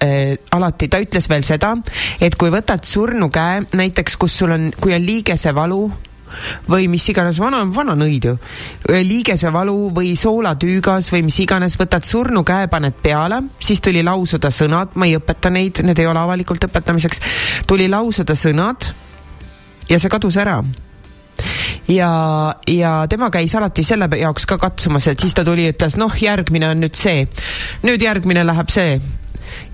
äh, alati ta ütles veel seda, et kui võtad surnu käe, näiteks kus sul on, kui on liigesevalu või mis iganes, vana, vana nõid ju, liigesevalu või soolatüügas või mis iganes, võtad surnu käe, paned peale, siis tuli lausuda sõnad, ma ei õpeta neid, need ei ole avalikult õpetamiseks, tuli lausuda sõnad ja see kadus ära. Ja, ja tema käis alati selle jaoks ka katsumas, et siis ta tuli, ütles noh, järgmine on nüüd see, nüüd järgmine läheb see.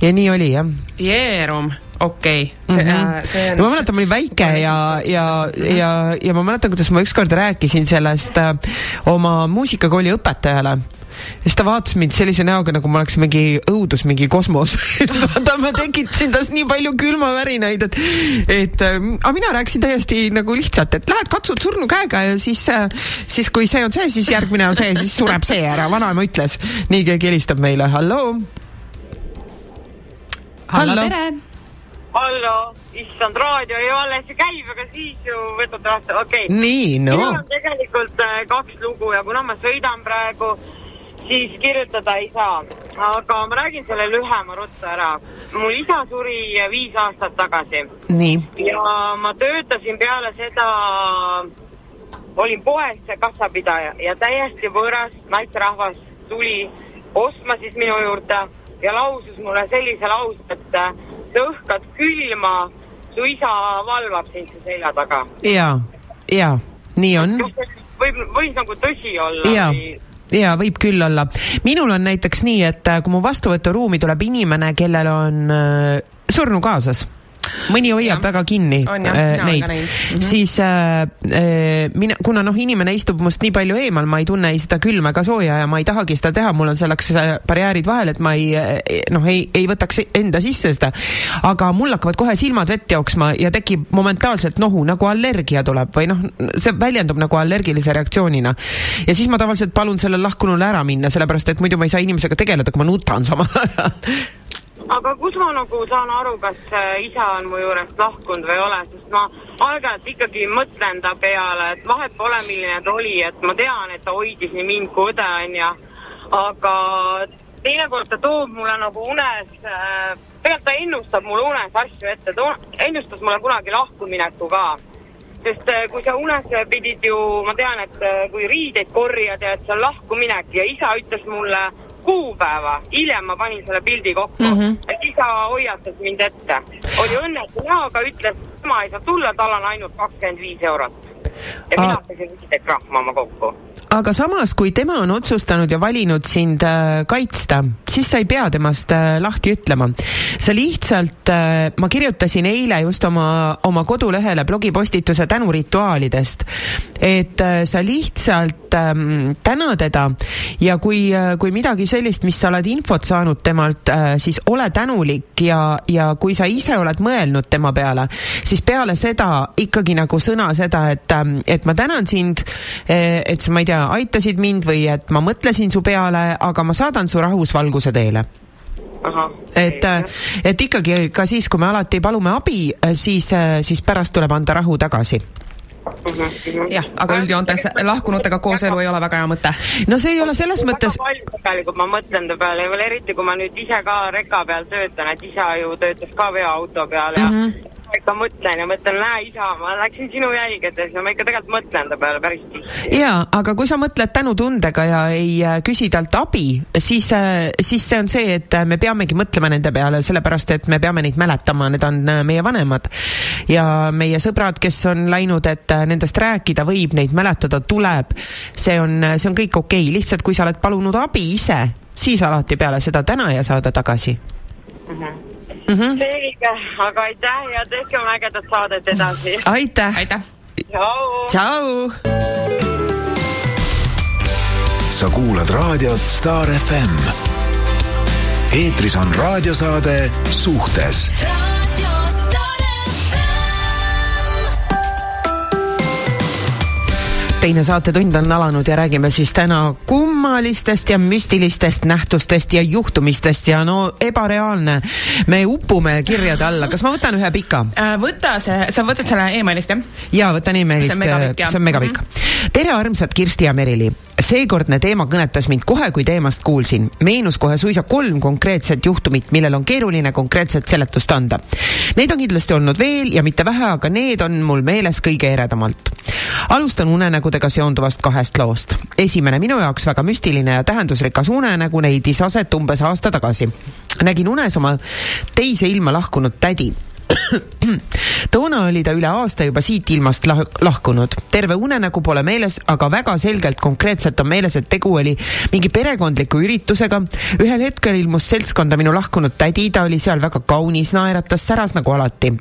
Ja nii oli jah. Jeerum, okei. Mhm. ja ma mäletan, ma olin väike ja, ja, ja, ja ma mäletan, kuidas ma ükskord rääkisin sellest äh, oma muusikakooli õpetajale ja siis ta vaatas mind sellise näoga, nagu ma oleks mingi õudus, mingi kosmos. vaata, ma tekitasin tas nii palju külmavärinaid, et, et äh, aga mina rääkisin täiesti nagu lihtsalt, et lähed katsud surnu käega ja siis äh,, siis kui see on see, siis järgmine on see, siis sureb see ära, vanaema ütles. nii keegi helistab meile, halloo. hallo, hallo. tere. hallo, issand, raadio ju alles ju käib, aga siis ju võtate vastu, okei okay.. nii, no minul on tegelikult äh, kaks lugu ja kuna ma sõidan praegu, siis kirjutada ei saa. aga ma räägin selle lühema ruttu ära. mul isa suri viis aastat tagasi ja ma töötasin peale seda, olin poes kassapidaja ja täiesti võõras naisterahvas tuli ostma siis minu juurde ja lausus mulle sellise lause, et sa õhkad külma, su isa valvab sind su selja taga. ja, ja nii on võib, võis nagu tõsi olla või ja võib küll olla. minul on näiteks nii, et äh, kui mu vastuvõturuumi tuleb inimene, kellel on äh, surnu kaasas, mõni hoiab Jah. väga kinni On jah, äh, neid näinud. Mhm. siis äh, äh, mina, kuna noh, inimene istub must nii palju eemal, ma ei tunne ei seda külma ega sooja ja ma ei tahagi seda teha, mul on selleks äh, barjäärid vahel, et ma ei äh, noh, ei, ei võtaks enda sisse seda. aga mul hakkavad kohe silmad vett jooksma ja tekib momentaalselt nohu, nagu allergia tuleb või noh, see väljendub nagu allergilise reaktsioonina. ja siis ma tavaliselt palun sellel lahkunul ära minna, sellepärast et muidu ma ei saa inimesega tegeleda, kui ma nutan samal ajal. aga kus ma nagu saan aru, kas äh, isa on mu juurest lahkunud või ei ole, sest ma aeg-ajalt ikkagi mõtlen ta peale, et vahet pole, milline ta oli, et ma tean, et ta hoidis nii mind kui õde onju, aga teinekord ta toob mulle nagu unes äh,, tegelikult ta ennustab mulle unes asju ette, ta ennustas mulle kunagi lahkumineku ka. Sest äh, kui sa unes pidid ju, ma tean, et äh, kui riideid korjad ja et see on lahkuminek ja isa ütles mulle kuupäeva, hiljem ma panin selle pildi kokku mm, -hmm. et isa hoiatas mind ette. oli õnnetu näoga, ütles, tema ei saa tulla, tal on ainult kakskümmend viis eurot. ja mina Aa. sain viisteist rahma kokku. Aga samas, kui tema on otsustanud ja valinud sind äh, kaitsta, siis sa ei pea temast äh, lahti ütlema. sa lihtsalt äh,, ma kirjutasin eile just oma, oma kodulehele blogipostituse tänurituaalidest, et äh, sa lihtsalt ähm, täna teda ja kui äh,, kui midagi sellist, mis sa oled infot saanud temalt äh,, siis ole tänulik ja, ja kui sa ise oled mõelnud tema peale, siis peale seda ikkagi nagu sõna seda, et, et ma tänan sind, et sa, ma ei tea, aitasid mind või et ma mõtlesin su peale, aga ma saadan su rahvusvalguse teele. et, et ikkagi ka siis, kui me alati palume abi, siis, siis pärast tuleb anda rahu tagasi. jah, aga üldjoontes lahkunutega kooselu ei ole väga hea mõte. no see ei ole selles mõttes tegelikult ma mõtlen ta peale ja veel eriti, kui ma nüüd ise ka reka peal töötan, et isa ju töötas ka veoauto peal ja mm -hmm. Ikka mõtlen ja mõtlen, näe isa, ma läksin sinu jälgedes ja ma ikka tegelikult mõtlen ta peale päris tihti. jaa, aga kui sa mõtled tänutundega ja ei äh, küsi talt abi, siis, siis see on see, et äh, me peamegi mõtlema nende peale, sellepärast et me peame neid mäletama, need on äh, meie vanemad. ja meie sõbrad, kes on läinud, et äh, nendest rääkida võib, neid mäletada tuleb, see on, see on kõik okei okay., lihtsalt kui sa oled palunud abi ise, siis alati peale seda täna ja saada tagasi mm. -hmm. selge, aga aitäh ja tehke oma ägedat saadet edasi. aitäh, aitäh. tšau. tšau. sa kuulad raadiot Star FM. eetris on raadiosaade Suhtes teine saatetund on alanud ja räägime siis täna kummalistest ja müstilistest nähtustest ja juhtumistest ja no ebareaalne. me upume kirjade alla, kas ma võtan ühe pika? Äh, võta see, sa võtad selle emailist, jah? ja võtan emailist, See on megapikk, on megapikk. tere, armsad Kirsti ja Merili. Seekordne teema kõnetas mind kohe, kui teemast kuulsin. meenus kohe suisa kolm konkreetset juhtumit, millel on keeruline konkreetset seletust anda. Neid on kindlasti olnud veel ja mitte vähe, aga need on mul meeles kõige eredamalt. alustan unenägudega seonduvast kahest loost. esimene minu jaoks väga müstiline ja tähendusrikas unenägu leidis aset umbes aasta tagasi. nägin unes oma teise ilma lahkunud tädi toona oli ta üle aasta juba siit ilmast lah lahkunud. terve unenägu pole meeles, aga väga selgelt konkreetselt on meeles, et tegu oli mingi perekondliku üritusega. ühel hetkel ilmus seltskonda minu lahkunud tädi, ta oli seal väga kaunis, naeratas, säras nagu alati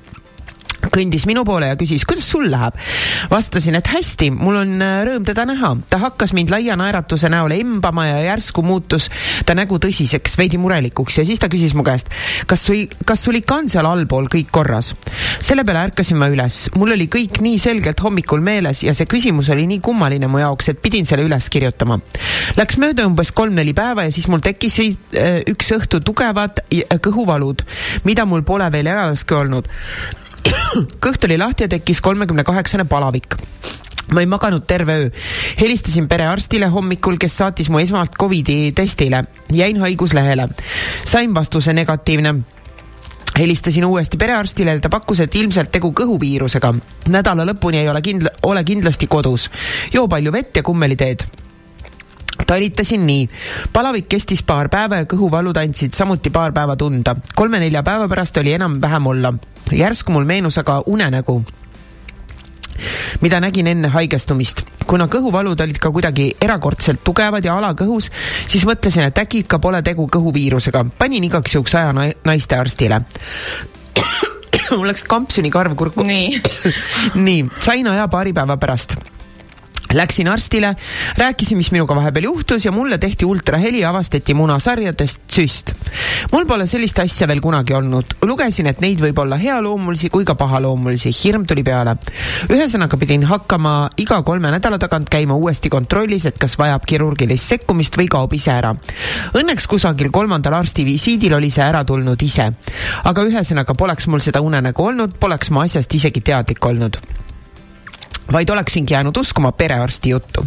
kõndis minu poole ja küsis, kuidas sul läheb. vastasin, et hästi, mul on äh, rõõm teda näha. ta hakkas mind laia naeratuse näol embama ja järsku muutus ta nägu tõsiseks, veidi murelikuks ja siis ta küsis mu käest, kas sul, kas sul ikka on seal allpool kõik korras. selle peale ärkasin ma üles, mul oli kõik nii selgelt hommikul meeles ja see küsimus oli nii kummaline mu jaoks, et pidin selle üles kirjutama. Läks mööda umbes kolm-neli päeva ja siis mul tekkisid äh, üks õhtu tugevad äh, kõhuvalud, mida mul pole veel eladaski olnud kõht oli lahti ja tekkis kolmekümne kaheksane palavik ma ei maganud terve öö. helistasin perearstile hommikul, kes saatis mu esmalt Covidi testile. jäin haiguslehele. sain vastuse negatiivne helistasin uuesti perearstile ta pakkus, et ilmselt tegu kõhuviirusega. nädala lõpuni ei ole kindla-, ole kindlasti kodus. joo palju vett ja kummeliteed talitasin nii. palavik kestis paar päeva ja kõhuvalud andsid samuti paar päeva tunda. kolme-nelja päeva pärast oli enam-vähem olla. järsku mul meenus aga unenägu mida nägin enne haigestumist. kuna kõhuvalud olid ka kuidagi erakordselt tugevad ja alakõhus, siis mõtlesin, et äkki ikka pole tegu kõhuviirusega. panin igaks juhuks aja na- naistearstile. mul läks kampsuni karv kurku. nii. nii, sain aja paari päeva pärast Läksin arstile, rääkisin, mis minuga vahepeal juhtus ja mulle tehti ultraheli ja avastati munasarjadest süst. mul pole sellist asja veel kunagi olnud. lugesin, et neid võib olla healoomulisi kui ka pahaloomulisi, hirm tuli peale. ühesõnaga pidin hakkama iga kolme nädala tagant käima uuesti kontrollis, et kas vajab kirurgilist sekkumist või kaob ise ära. Õnneks kusagil kolmandal arsti visiidil oli see ära tulnud ise. aga ühesõnaga poleks mul seda unenägu olnud, poleks ma asjast isegi teadlik olnud vaid oleksingi jäänud uskuma perearsti juttu.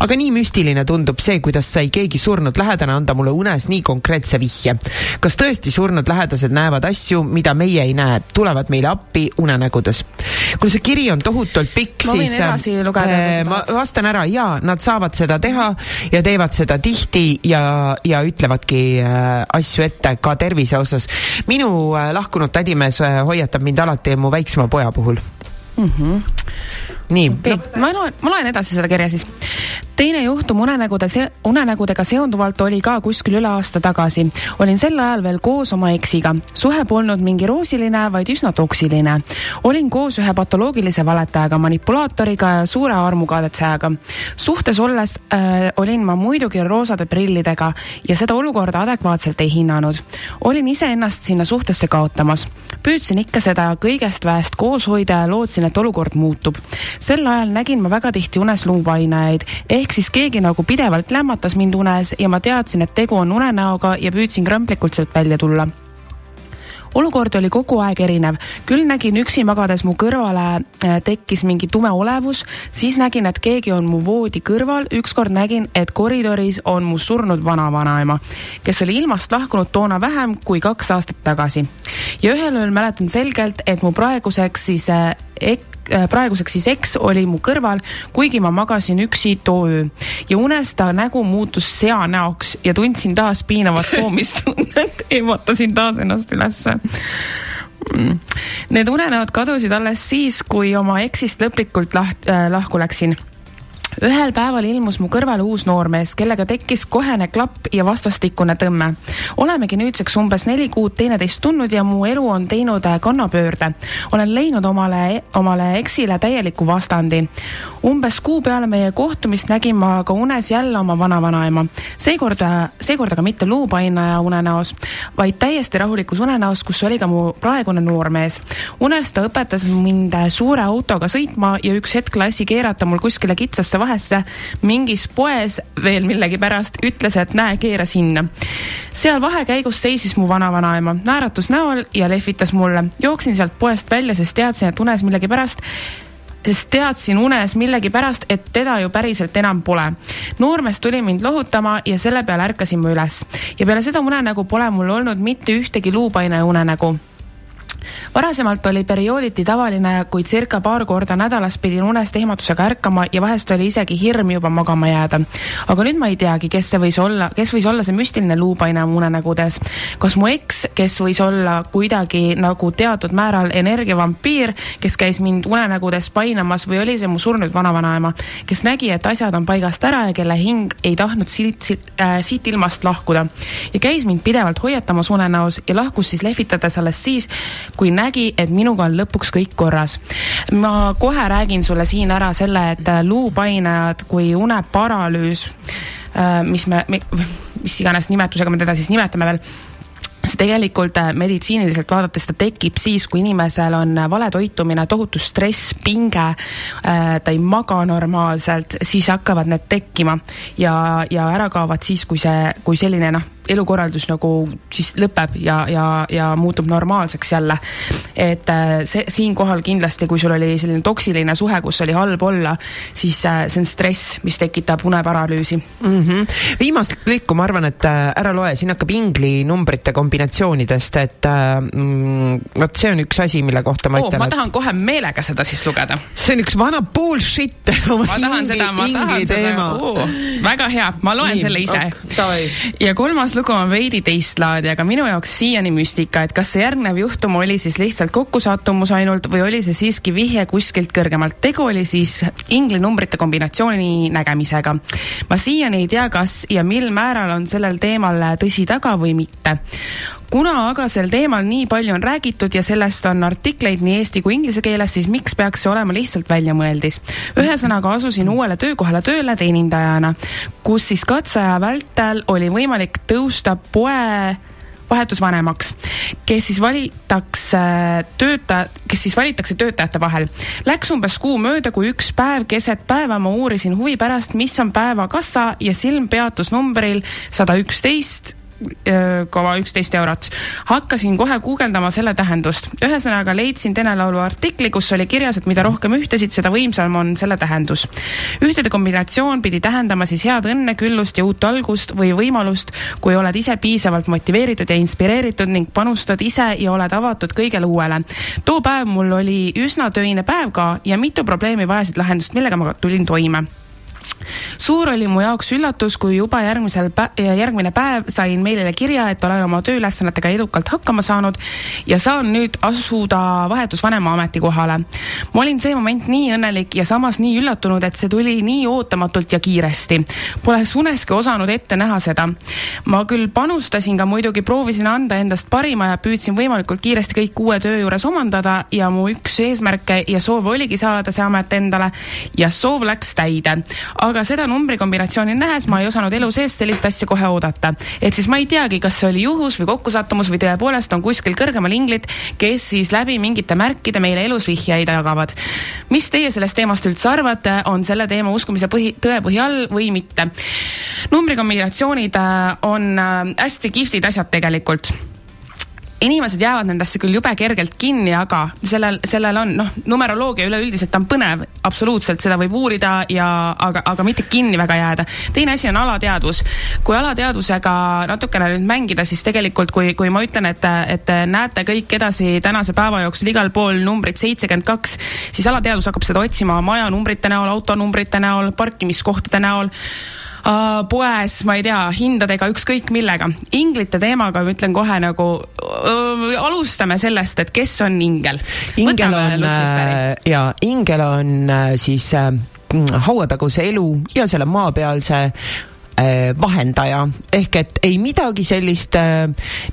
aga nii müstiline tundub see, kuidas sai keegi surnud lähedane anda mulle unes nii konkreetse vihje. kas tõesti surnud lähedased näevad asju, mida meie ei näe, tulevad meile appi unenägudes? kuule, see kiri on tohutult pikk, siis edasi lugeda, sa ma vastan ära, jaa, nad saavad seda teha ja teevad seda tihti ja, ja ütlevadki äh, asju ette ka tervise osas. minu äh, lahkunud tädimees äh, hoiatab mind alati mu väiksema poja puhul nii okay., ma loen, ma loen edasi seda kirja siis. teine juhtum unenägude, unenägudega seonduvalt oli ka kuskil üle aasta tagasi. olin sel ajal veel koos oma eksiga. suhe polnud mingi roosiline, vaid üsna toksiline. olin koos ühe patoloogilise valetajaga, manipulaatoriga ja suure armukaadetsejaga. suhtes olles äh, olin ma muidugi roosade prillidega ja seda olukorda adekvaatselt ei hinnanud. olin iseennast sinna suhtesse kaotamas. püüdsin ikka seda kõigest väest koos hoida ja lootsin, et olukord muutub. Sel ajal nägin ma väga tihti unes luupainajaid, ehk siis keegi nagu pidevalt lämmatas mind unes ja ma teadsin, et tegu on unenäoga ja püüdsin kramplikult sealt välja tulla. Olukord oli kogu aeg erinev, küll nägin üksi magades mu kõrvale äh, tekkis mingi tume olevus, siis nägin, et keegi on mu voodi kõrval, ükskord nägin, et koridoris on mu surnud vanavanaema, kes oli ilmast lahkunud toona vähem kui kaks aastat tagasi. ja ühel ööl mäletan selgelt, et mu praeguseks siis äh, ek-, praeguseks siis eks oli mu kõrval, kuigi ma magasin üksi too öö. Ja unes ta nägu muutus seanäoks ja tundsin taas piinavat koomistunnet, ehmatasin taas ennast ülesse. Mm. Need unenäod kadusid alles siis, kui oma eksist lõplikult laht- äh,, lahku läksin ühel päeval ilmus mu kõrvale uus noormees, kellega tekkis kohene klapp ja vastastikune tõmme. olemegi nüüdseks umbes neli kuud teineteist tundnud ja mu elu on teinud kannapöörde. olen leidnud omale, omale eksile täieliku vastandi. Umbes kuu peale meie kohtumist nägin ma ka unes jälle oma vanavanaema. seekord, seekord aga mitte luupainaja unenäos, vaid täiesti rahulikus unenäos, kus oli ka mu praegune noormees. unes ta õpetas mind suure autoga sõitma ja üks hetk lasi keerata mul kuskile kitsasse vahesse mingis poes veel millegipärast ütles, et näe, keera sinna. seal vahekäigus seisis mu vanavanaema, naeratus näol ja lehvitas mulle. jooksin sealt poest välja, sest teadsin, et unes millegipärast sest teadsin unes millegipärast, et teda ju päriselt enam pole. noormees tuli mind lohutama ja selle peale ärkasin ma üles. ja peale seda unenägu pole mul olnud mitte ühtegi luupaine unenägu varasemalt oli periooditi tavaline, kuid circa paar korda nädalas pidin unest ehmatusega ärkama ja vahest oli isegi hirm juba magama jääda. aga nüüd ma ei teagi, kes see võis olla, kes võis olla see müstiline luupaine mu unenägudes. kas mu eks, kes võis olla kuidagi nagu teatud määral energiavampiir, kes käis mind unenägudes painamas või oli see mu surnud vanavanaema, kes nägi, et asjad on paigast ära ja kelle hing ei tahtnud siit, siit, äh, siit ilmast lahkuda ja käis mind pidevalt hoiatamas unenäos ja lahkus siis lehvitades alles siis, kui nägi, et minuga on lõpuks kõik korras. ma kohe räägin sulle siin ära selle, et äh, luupainajad kui uneparalüüs, mis me, me, mis iganes nimetusega me teda siis nimetame veel see tegelikult äh, meditsiiniliselt vaadates ta tekib siis, kui inimesel on äh, vale toitumine, tohutu stress, pinge, ta ei maga normaalselt, siis hakkavad need tekkima ja, ja ära kaovad siis, kui see, kui selline noh, elukorraldus nagu siis lõpeb ja, ja, ja muutub normaalseks jälle. et äh, see siinkohal kindlasti, kui sul oli selline toksiline suhe, kus oli halb olla, siis äh, see on stress, mis tekitab uneparalüüsi mm. -hmm. viimast lõiku ma arvan, et äh, ära loe, siin hakkab inglinumbrite kombinatsioonidest, et äh, mm, vot see on üks asi, mille kohta ma oh,. ütlen, ma et tahan kohe meelega seda siis lugeda. see on üks vana bullshit. ma tahan seda, ma tahan seda oh,. väga hea, ma loen Nii, selle ise ok, ja kolmas lugu on veidi teist laadi, aga minu jaoks siiani müstika, et kas see järgnev juhtum oli siis lihtsalt kokkusattumus ainult või oli see siiski vihje kuskilt kõrgemalt. tegu oli siis inglinumbrite kombinatsiooni nägemisega. ma siiani ei tea, kas ja mil määral on sellel teemal tõsi taga või mitte kuna aga sel teemal nii palju on räägitud ja sellest on artikleid nii eesti kui inglise keeles, siis miks peaks see olema lihtsalt väljamõeldis? ühesõnaga asusin uuele töökohale tööle teenindajana, kus siis katseaja vältel oli võimalik tõusta poe vahetusvanemaks, kes siis valitakse töötaja, kes siis valitakse töötajate vahel. Läks umbes kuu mööda, kui üks päev keset päeva ma uurisin huvi pärast, mis on päevakassa ja silm peatus numbril sada üksteist koma üksteist eurot. hakkasin kohe guugeldama selle tähendust. ühesõnaga leidsin Tenelaulu artikli, kus oli kirjas, et mida rohkem ühtesid, seda võimsam on selle tähendus. ühtede kombinatsioon pidi tähendama siis head õnne, küllust ja uut algust või võimalust, kui oled ise piisavalt motiveeritud ja inspireeritud ning panustad ise ja oled avatud kõigele uuele. too päev mul oli üsna töine päev ka ja mitu probleemi vajasid lahendust, millega ma tulin toime suur oli mu jaoks üllatus, kui juba järgmisel pä-, järgmine päev sain meilile kirja, et olen oma tööülesannetega edukalt hakkama saanud ja saan nüüd asuda vahetusvanema ametikohale. ma olin see moment nii õnnelik ja samas nii üllatunud, et see tuli nii ootamatult ja kiiresti. Poleks uneski osanud ette näha seda. ma küll panustasin ka muidugi, proovisin anda endast parima ja püüdsin võimalikult kiiresti kõik uue töö juures omandada ja mu üks eesmärke ja soov oligi saada see amet endale ja soov läks täide aga seda numbrikombinatsiooni nähes ma ei osanud elu sees sellist asja kohe oodata. et siis ma ei teagi, kas see oli juhus või kokkusattumus või tõepoolest on kuskil kõrgemal inglid, kes siis läbi mingite märkide meile elus vihjeid jagavad. mis teie sellest teemast üldse arvate, on selle teema uskumise põhi, tõepõhi all või mitte? numbrikombinatsioonid äh, on äh, hästi kihvtid asjad tegelikult inimesed jäävad nendesse küll jube kergelt kinni, aga sellel, sellel on noh, numeroloogia üleüldiselt on põnev, absoluutselt, seda võib uurida ja aga, aga mitte kinni väga jääda. teine asi on alateadvus. kui alateadvusega natukene nüüd mängida, siis tegelikult kui, kui ma ütlen, et, et näete kõik edasi tänase päeva jooksul igal pool numbrit seitsekümmend kaks, siis alateadvus hakkab seda otsima majanumbrite näol, autonumbrite näol, parkimiskohtade näol poes, ma ei tea, hindadega, ükskõik millega. inglite teemaga ma ütlen kohe nagu uh, alustame sellest, et kes on ingel. ingel on äh, ja ingel on äh, siis äh, hauataguse elu ja selle maapealse äh, vahendaja. Ehk et ei midagi sellist äh,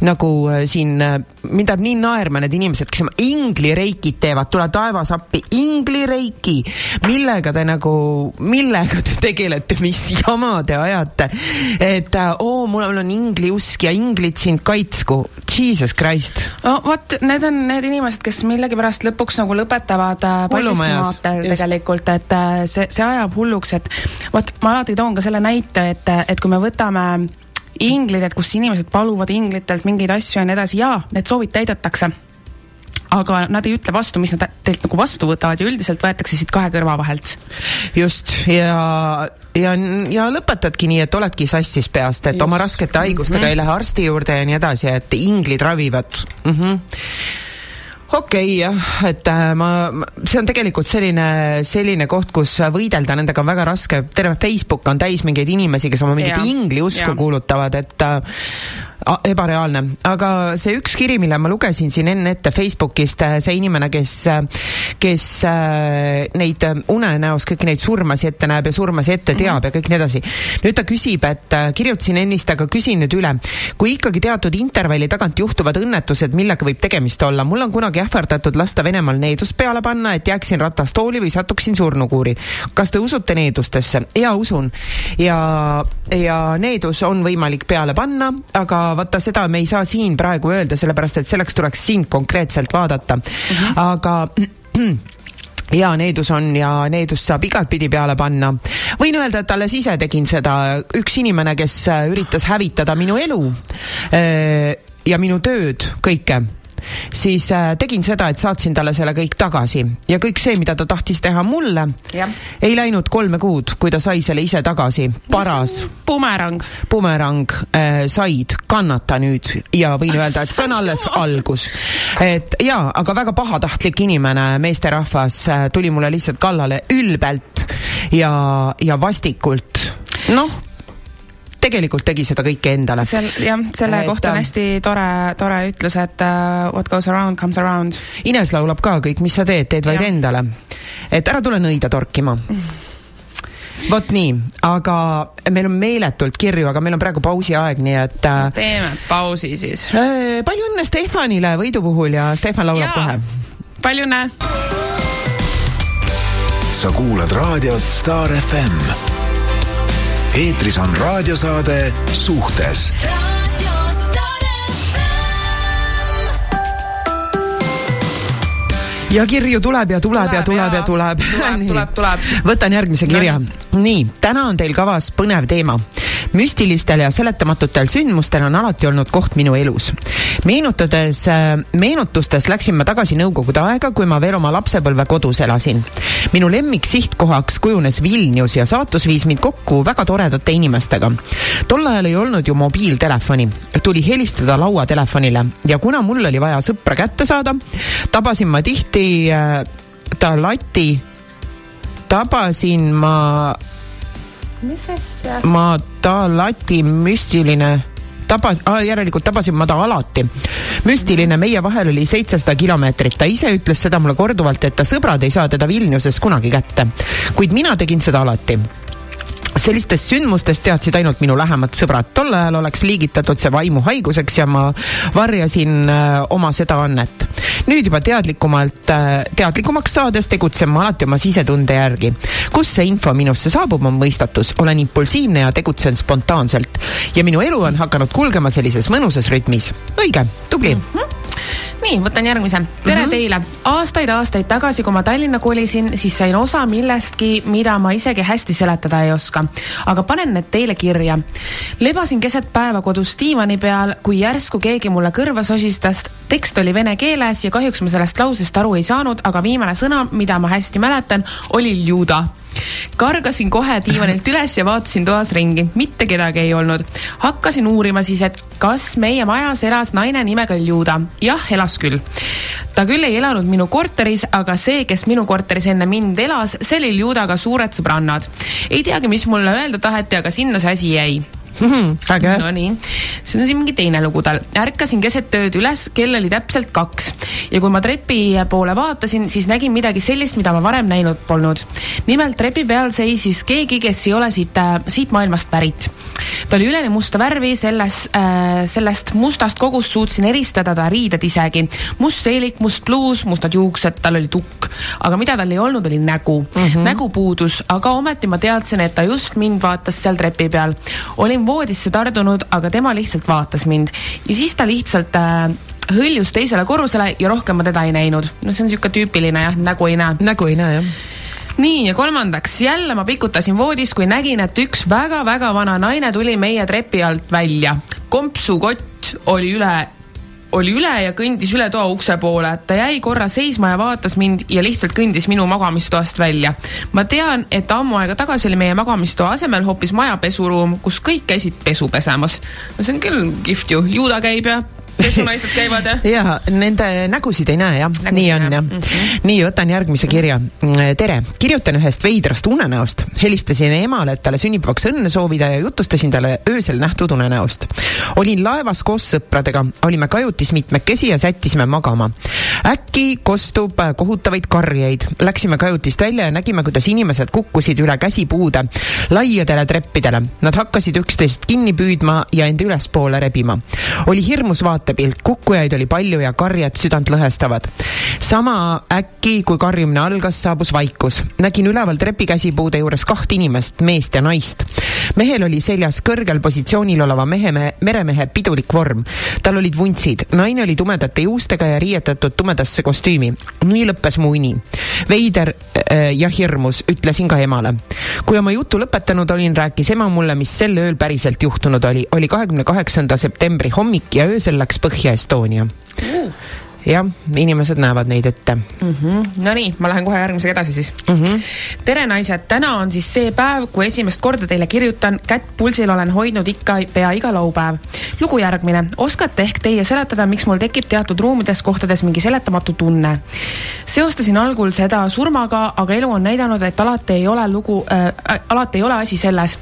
nagu äh, siin äh, mind ajab nii naerma need inimesed, kes oma inglireikid teevad, tule taevas appi, inglireiki, millega te nagu, millega te tegelete, mis jama te ajate, et äh, oo, mul on ingliusk ja inglid sind kaitsku, jesus christ. no vot, need on need inimesed, kes millegipärast lõpuks nagu lõpetavad äh, paldiskimaatel just. tegelikult, et äh, see, see ajab hulluks, et vot ma alati toon ka selle näite, et, et kui me võtame inglid, et kus inimesed paluvad inglitelt mingeid asju ja nii edasi, jaa, need soovid täidetakse aga nad ei ütle vastu, mis nad teilt nagu vastu võtavad ja üldiselt võetakse siit kahe kõrva vahelt. just ja, ja, ja lõpetadki nii, et oledki sassis peast, et just. oma raskete haigustega mm -hmm. ei lähe arsti juurde ja nii edasi, et inglid ravivad mm. -hmm okei okay, jah, et äh, ma, see on tegelikult selline, selline koht, kus võidelda nendega on väga raske, terve Facebook on täis mingeid inimesi, kes oma mingit ingliusku kuulutavad, et äh, ebareaalne, aga see üks kiri, mille ma lugesin siin enne ette Facebookist, see inimene, kes, kes äh, neid äh, unenäos kõiki neid surmasi ette näeb ja surmasi ette teab ja kõik nii edasi. nüüd ta küsib, et äh, kirjutasin ennist, aga küsin nüüd üle. kui ikkagi teatud intervalli tagant juhtuvad õnnetused, millega võib tegemist olla, mul on kunagi ähvardatud lasta Venemaal needust peale panna, et jääksin ratastooli või satuksin surnukuuri. kas te usute needustesse? jaa, usun. ja, ja needus on võimalik peale panna, aga vaata, seda me ei saa siin praegu öelda, sellepärast et selleks tuleks sind konkreetselt vaadata. aga ja needus on ja needust saab igatpidi peale panna. võin öelda, et alles ise tegin seda, üks inimene, kes äh, üritas hävitada minu elu äh, ja minu tööd, kõike siis äh, tegin seda, et saatsin talle selle kõik tagasi ja kõik see, mida ta tahtis teha mulle, ei läinud kolme kuud, kui ta sai selle ise tagasi. paras bumerang. bumerang äh, said, kannata nüüd ja võin öelda, et see on alles algus. et jaa, aga väga pahatahtlik inimene, meesterahvas äh, tuli mulle lihtsalt kallale ülbelt ja, ja vastikult. noh, tegelikult tegi seda kõike endale. seal jah, selle Et, kohta on ähm, hästi tore, tore ütlus, et uh, what goes around comes around. Ines laulab ka kõik, mis sa teed, teed vaid Jah. endale. et ära tule nõida torkima. vot nii, aga meil on meeletult kirju, aga meil on praegu pausiaeg, nii et äh, teeme pausi siis. äh, palju õnne Stefanile võidu puhul ja Stefan laulab kohe. palju õnne. sa kuulad raadiot Star FM. Eetris on raadiosaade Suhtes ja kirju tuleb ja tuleb, ja tuleb ja tuleb. Tuleb, Nii. tuleb, tuleb. võtan järgmise kirja. nii, täna on teil kavas põnev teema. Müstilistel ja seletamatutel sündmustel on alati olnud koht minu elus. meenutades, meenutustes läksin ma tagasi nõukogude aega, kui ma veel oma lapsepõlve kodus elasin. minu lemmik sihtkohaks kujunes Vilnius ja saatus viis mind kokku väga toredate inimestega. tol ajal ei olnud ju mobiiltelefoni, tuli helistada lauatelefonile ja kuna mul oli vaja sõpra kätte saada, tabasin ma tihti äh, ta lati, tabasin ma mis asja? Madalati müstiline tabas ah,, järelikult tabasin ma ta alati. müstiline meie vahel oli seitsesada kilomeetrit, ta ise ütles seda mulle korduvalt, et ta sõbrad ei saa teda Vilniuses kunagi kätte. kuid mina tegin seda alati sellistest sündmustest teadsid ainult minu lähemad sõbrad. tol ajal oleks liigitatud see vaimuhaiguseks ja ma varjasin äh, oma seda annet. nüüd juba teadlikumalt äh,, teadlikumaks saades tegutsen ma alati oma sisetunde järgi. kust see info minusse saabub, on mõistatus. olen impulsiivne ja tegutsen spontaanselt ja minu elu on hakanud kulgema sellises mõnusas rütmis. õige, tubli mm. -hmm nii, võtan järgmise. tere mm -hmm. teile. aastaid-aastaid tagasi, kui ma Tallinna kolisin, siis sain osa millestki, mida ma isegi hästi seletada ei oska. aga panen need teile kirja. lebasin keset päeva kodus diivani peal, kui järsku keegi mulle kõrva sosistas. tekst oli vene keeles ja kahjuks ma sellest lausest aru ei saanud, aga viimane sõna, mida ma hästi mäletan, oli ljuda kargasin kohe diivanilt üles ja vaatasin toas ringi, mitte kedagi ei olnud. hakkasin uurima siis, et kas meie majas elas naine nimega Ljuda. jah, elas küll. ta küll ei elanud minu korteris, aga see, kes minu korteris enne mind elas, see oli Ljudaga suured sõbrannad. ei teagi, mis mulle öelda taheti, aga sinna see asi jäi äge. Nonii, see on siin mingi teine lugu tal. ärkasin keset ööd üles, kell oli täpselt kaks ja kui ma trepi poole vaatasin, siis nägin midagi sellist, mida ma varem näinud polnud. nimelt trepi peal seisis keegi, kes ei ole siit äh,, siit maailmast pärit. ta oli üleni musta värvi, selles äh,, sellest mustast kogust suutsin eristada ta riided isegi. must seelik, must pluus, mustad juuksed, tal oli tukk, aga mida tal ei olnud, oli nägu mm. -hmm. nägu puudus, aga ometi ma teadsin, et ta just mind vaatas seal trepi peal. olin voodisse tardunud, aga tema lihtsalt vaatas mind ja siis ta lihtsalt äh, hõljus teisele korrusele ja rohkem ma teda ei näinud. no see on niisugune tüüpiline jah, nägu ei näe. nägu ei näe jah. nii ja kolmandaks, jälle ma pikutasin voodis, kui nägin, et üks väga-väga vana naine tuli meie trepi alt välja. kompsukott oli üle oli üle ja kõndis üle toa ukse poole, ta jäi korra seisma ja vaatas mind ja lihtsalt kõndis minu magamistoast välja. ma tean, et ammu aega tagasi oli meie magamistoa asemel hoopis maja pesuruum, kus kõik käisid pesu pesemas. no see on küll kihvt ju, juuda käib ja pesunaised käivad ja. ja nende nägusid ei näe jah, nii on jah mm. -hmm. nii, võtan järgmise kirja. tere, kirjutan ühest veidrast unenäost. helistasin emale, et talle sünnipäevaks õnne soovida ja jutustasin talle öösel nähtud unenäost. olin laevas koos sõpradega, olime kajutis mitmekesi ja sättisime magama. äkki kostub kohutavaid karjeid. Läksime kajutist välja ja nägime, kuidas inimesed kukkusid üle käsipuude laiadele treppidele. Nad hakkasid üksteist kinni püüdma ja end ülespoole rebima. oli hirmus vaatepilt, kukkujaid oli palju ja karjed südant lõhestavad. sama äkki, kui karjumine algas, saabus vaikus. nägin üleval trepikäsipuude juures kaht inimest, meest ja naist. mehel oli seljas kõrgel positsioonil oleva mehe, meremehe pidulik vorm. tal olid vuntsid, naine oli tumedate juustega ja riietatud tumedasse kostüümi. nii lõppes mu uni. veider äh, ja hirmus, ütlesin ka emale. kui oma jutu lõpetanud olin, rääkis ema mulle, mis sel ööl päriselt juhtunud oli. oli kahekümne kaheksanda septembri hommik ja öösel läks põhja Estonia. jah, inimesed näevad neid ette mm. -hmm. Nonii, ma lähen kohe järgmisega edasi siis mm. -hmm. tere, naised, täna on siis see päev, kui esimest korda teile kirjutan, kätt pulsil olen hoidnud ikka pea iga laupäev. lugu järgmine, oskate ehk teie seletada, miks mul tekib teatud ruumides, kohtades mingi seletamatu tunne? seostasin algul seda surmaga, aga elu on näidanud, et alati ei ole lugu äh,, alati ei ole asi selles,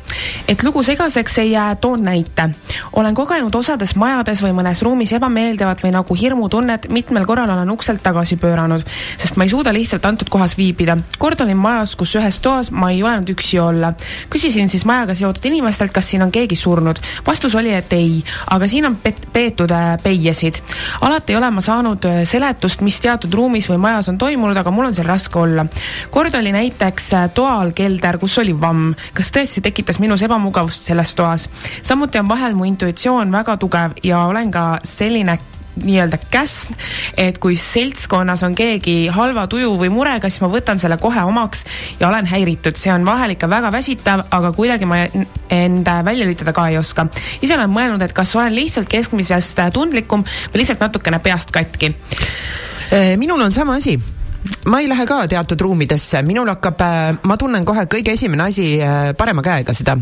et lugu segaseks ei jää, toon näite. olen kogenud osades majades või mõnes ruumis ebameeldivat või nagu hirmutunnet, mitmel korral olen ukselt tagasi pööranud, sest ma ei suuda lihtsalt antud kohas viibida. kord olin majas, kus ühes toas ma ei julenud üksi olla. küsisin siis majaga seotud inimestelt, kas siin on keegi surnud. vastus oli, et ei, aga siin on peetud äh, peiesid. alati ei ole ma saanud äh, seletust, mis teatud ruumis või majas on toimunud, aga mul on seal raske olla. kord oli näiteks äh, toa all kelder, kus oli vamm. kas tõesti tekitas minus ebamugavust selles toas? samuti on vahel mu intuitsioon väga tugev ja olen ka selline nii-öelda käsn, et kui seltskonnas on keegi halva tuju või murega, siis ma võtan selle kohe omaks ja olen häiritud, see on vahel ikka väga väsitav, aga kuidagi ma end välja lülitada ka ei oska. ise olen mõelnud, et kas olen lihtsalt keskmisest tundlikum või lihtsalt natukene peast katki. Eh, minul on sama asi. Ma ei lähe ka teatud ruumidesse, minul hakkab, ma tunnen kohe kõige esimene asi äh, parema käega seda.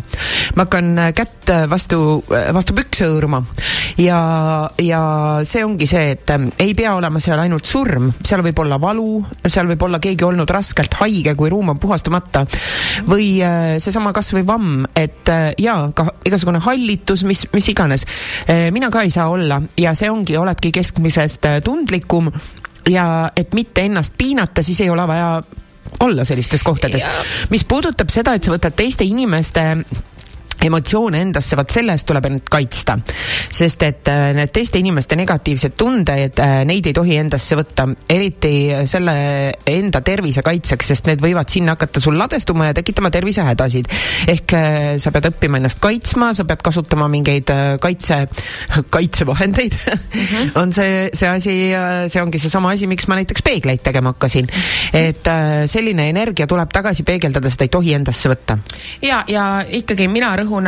ma hakkan äh, kätt äh, vastu, vastu pükse hõõruma. Ja, ja see ongi see, et äh, ei pea olema seal ainult surm, seal võib olla valu, seal võib olla keegi olnud raskelt haige, kui ruum on puhastamata. Või äh, seesama kasvõi vamm, et äh, jaa, ka igasugune hallitus, mis, mis iganes. mina ka ei saa olla. Ja see ongi, oledki keskmisest äh, tundlikum ja et mitte ennast piinata, siis ei ole vaja olla sellistes kohtades. mis puudutab seda, et sa võtad teiste inimeste emotsioone endasse, vot selle eest tuleb end kaitsta. sest et äh, need teiste inimeste negatiivsed tunded, neid ei tohi endasse võtta, eriti selle enda tervise kaitseks, sest need võivad sinna hakata sul ladestuma ja tekitama tervisehädasid. ehk äh, sa pead õppima ennast kaitsma, sa pead kasutama mingeid äh, kaitse, kaitsevahendeid mm. -hmm. on see, see asi, see ongi seesama asi, miks ma näiteks peegleid tegema hakkasin. et äh, selline energia tuleb tagasi peegeldada, seda ei tohi endasse võtta. ja, ja ikkagi mina rõhun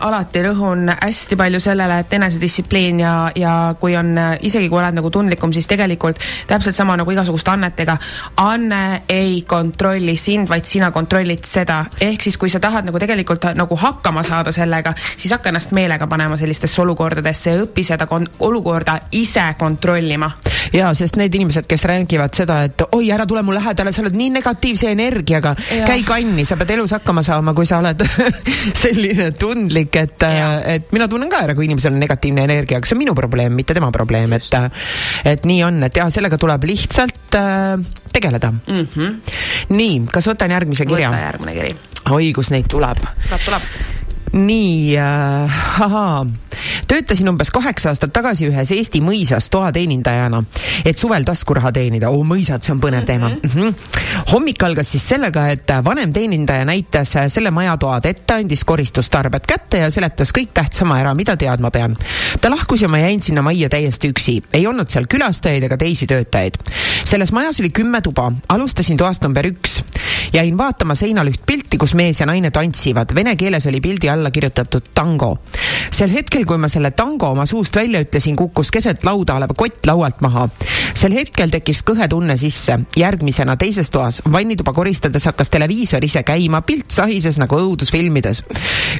alati rõhun hästi palju sellele, et enesedistsipliin ja, ja kui on isegi kui oled nagu tundlikum, siis tegelikult täpselt sama nagu igasuguste annetega. anne ei kontrolli sind, vaid sina kontrollid seda. ehk siis, kui sa tahad nagu tegelikult nagu hakkama saada sellega, siis hakka ennast meelega panema sellistesse olukordadesse ja õpi seda olukorda ise kontrollima. ja sest need inimesed, kes räägivad seda, et oi, ära tule mu lähedale, sa oled nii negatiivse energiaga, käi kanni, sa pead elus hakkama saama, kui sa oled selline tundlik, et, et mina tunnen ka ära, kui inimesel on negatiivne energia, aga see on minu probleem, mitte tema probleem, et et nii on, et jah, sellega tuleb lihtsalt äh, tegeleda mm. -hmm. nii, kas võtan järgmise kirja võta? järgmine kiri. oi, kus neid tuleb tuleb, tuleb. Nii äh,, ahaa, töötasin umbes kaheksa aastat tagasi ühes Eesti mõisas toateenindajana, et suvel taskuraha teenida. oo, mõisad, see on põnev teema mm. -hmm. hommik algas siis sellega, et vanem teenindaja näitas äh, selle maja toad ette, andis koristustarbed kätte ja seletas kõik tähtsama ära, mida teadma pean. ta lahkus ja ma jäin sinna majja täiesti üksi, ei olnud seal külastajaid ega teisi töötajaid. selles majas oli kümme tuba, alustasin toast number üks. jäin vaatama seinal üht pilti, kus mees ja naine tantsivad, vene keeles oli pildi alla kirjutatud tango. sel hetkel, kui ma selle tango oma suust välja ütlesin, kukkus keset lauda olev kott laualt maha. sel hetkel tekkis kõhe tunne sisse. järgmisena teises toas vannituba koristades hakkas televiisor ise käima, pilt sahises nagu õudusfilmides.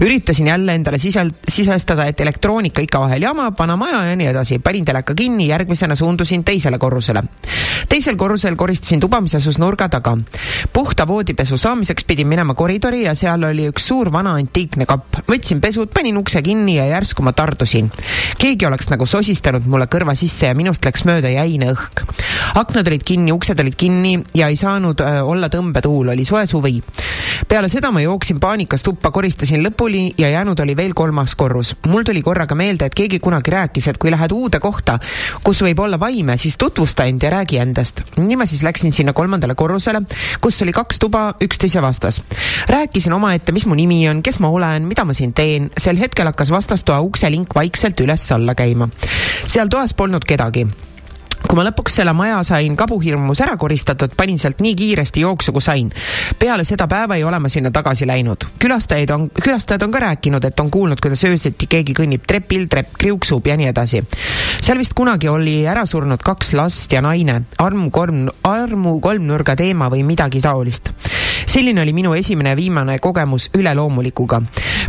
üritasin jälle endale sisel-, sisestada, et elektroonika ikka vahel jamab, vana maja ja nii edasi. panin teleka kinni, järgmisena suundusin teisele korrusele. teisel korrusel koristasin tuba, mis asus nurga taga. puhta voodipesu saamiseks pidin minema koridori ja seal oli üks suur vana antiikne kapp. Võtsin pesud, panin ukse kinni ja järsku ma tardusin. keegi oleks nagu sosistanud mulle kõrva sisse ja minust läks mööda jäine õhk. aknad olid kinni, uksed olid kinni ja ei saanud öö, olla tõmbetuul, oli soe suvi. peale seda ma jooksin paanikas tuppa, koristasin lõpuni ja jäänud oli veel kolmas korrus. mul tuli korraga meelde, et keegi kunagi rääkis, et kui lähed uude kohta, kus võib olla vaime, siis tutvusta end ja räägi endast. nii ma siis läksin sinna kolmandale korrusele, kus oli kaks tuba üksteise vastas. rääkisin omaette, mis mu nimi on, kes ma olen, mida ma siin teen. sel hetkel hakkas vastastoa ukselink vaikselt üles-alla käima. seal toas polnud kedagi kui ma lõpuks selle maja sain kabuhirmus ära koristatud, panin sealt nii kiiresti jooksu, kui sain. peale seda päeva ei ole ma sinna tagasi läinud. külastajaid on, külastajad on ka rääkinud, et on kuulnud, kuidas öösiti keegi kõnnib trepil, trepp kriuksub ja nii edasi. seal vist kunagi oli ära surnud kaks last ja naine, armu kolm, armu kolmnurga teema või midagi taolist. selline oli minu esimene ja viimane kogemus üleloomulikuga.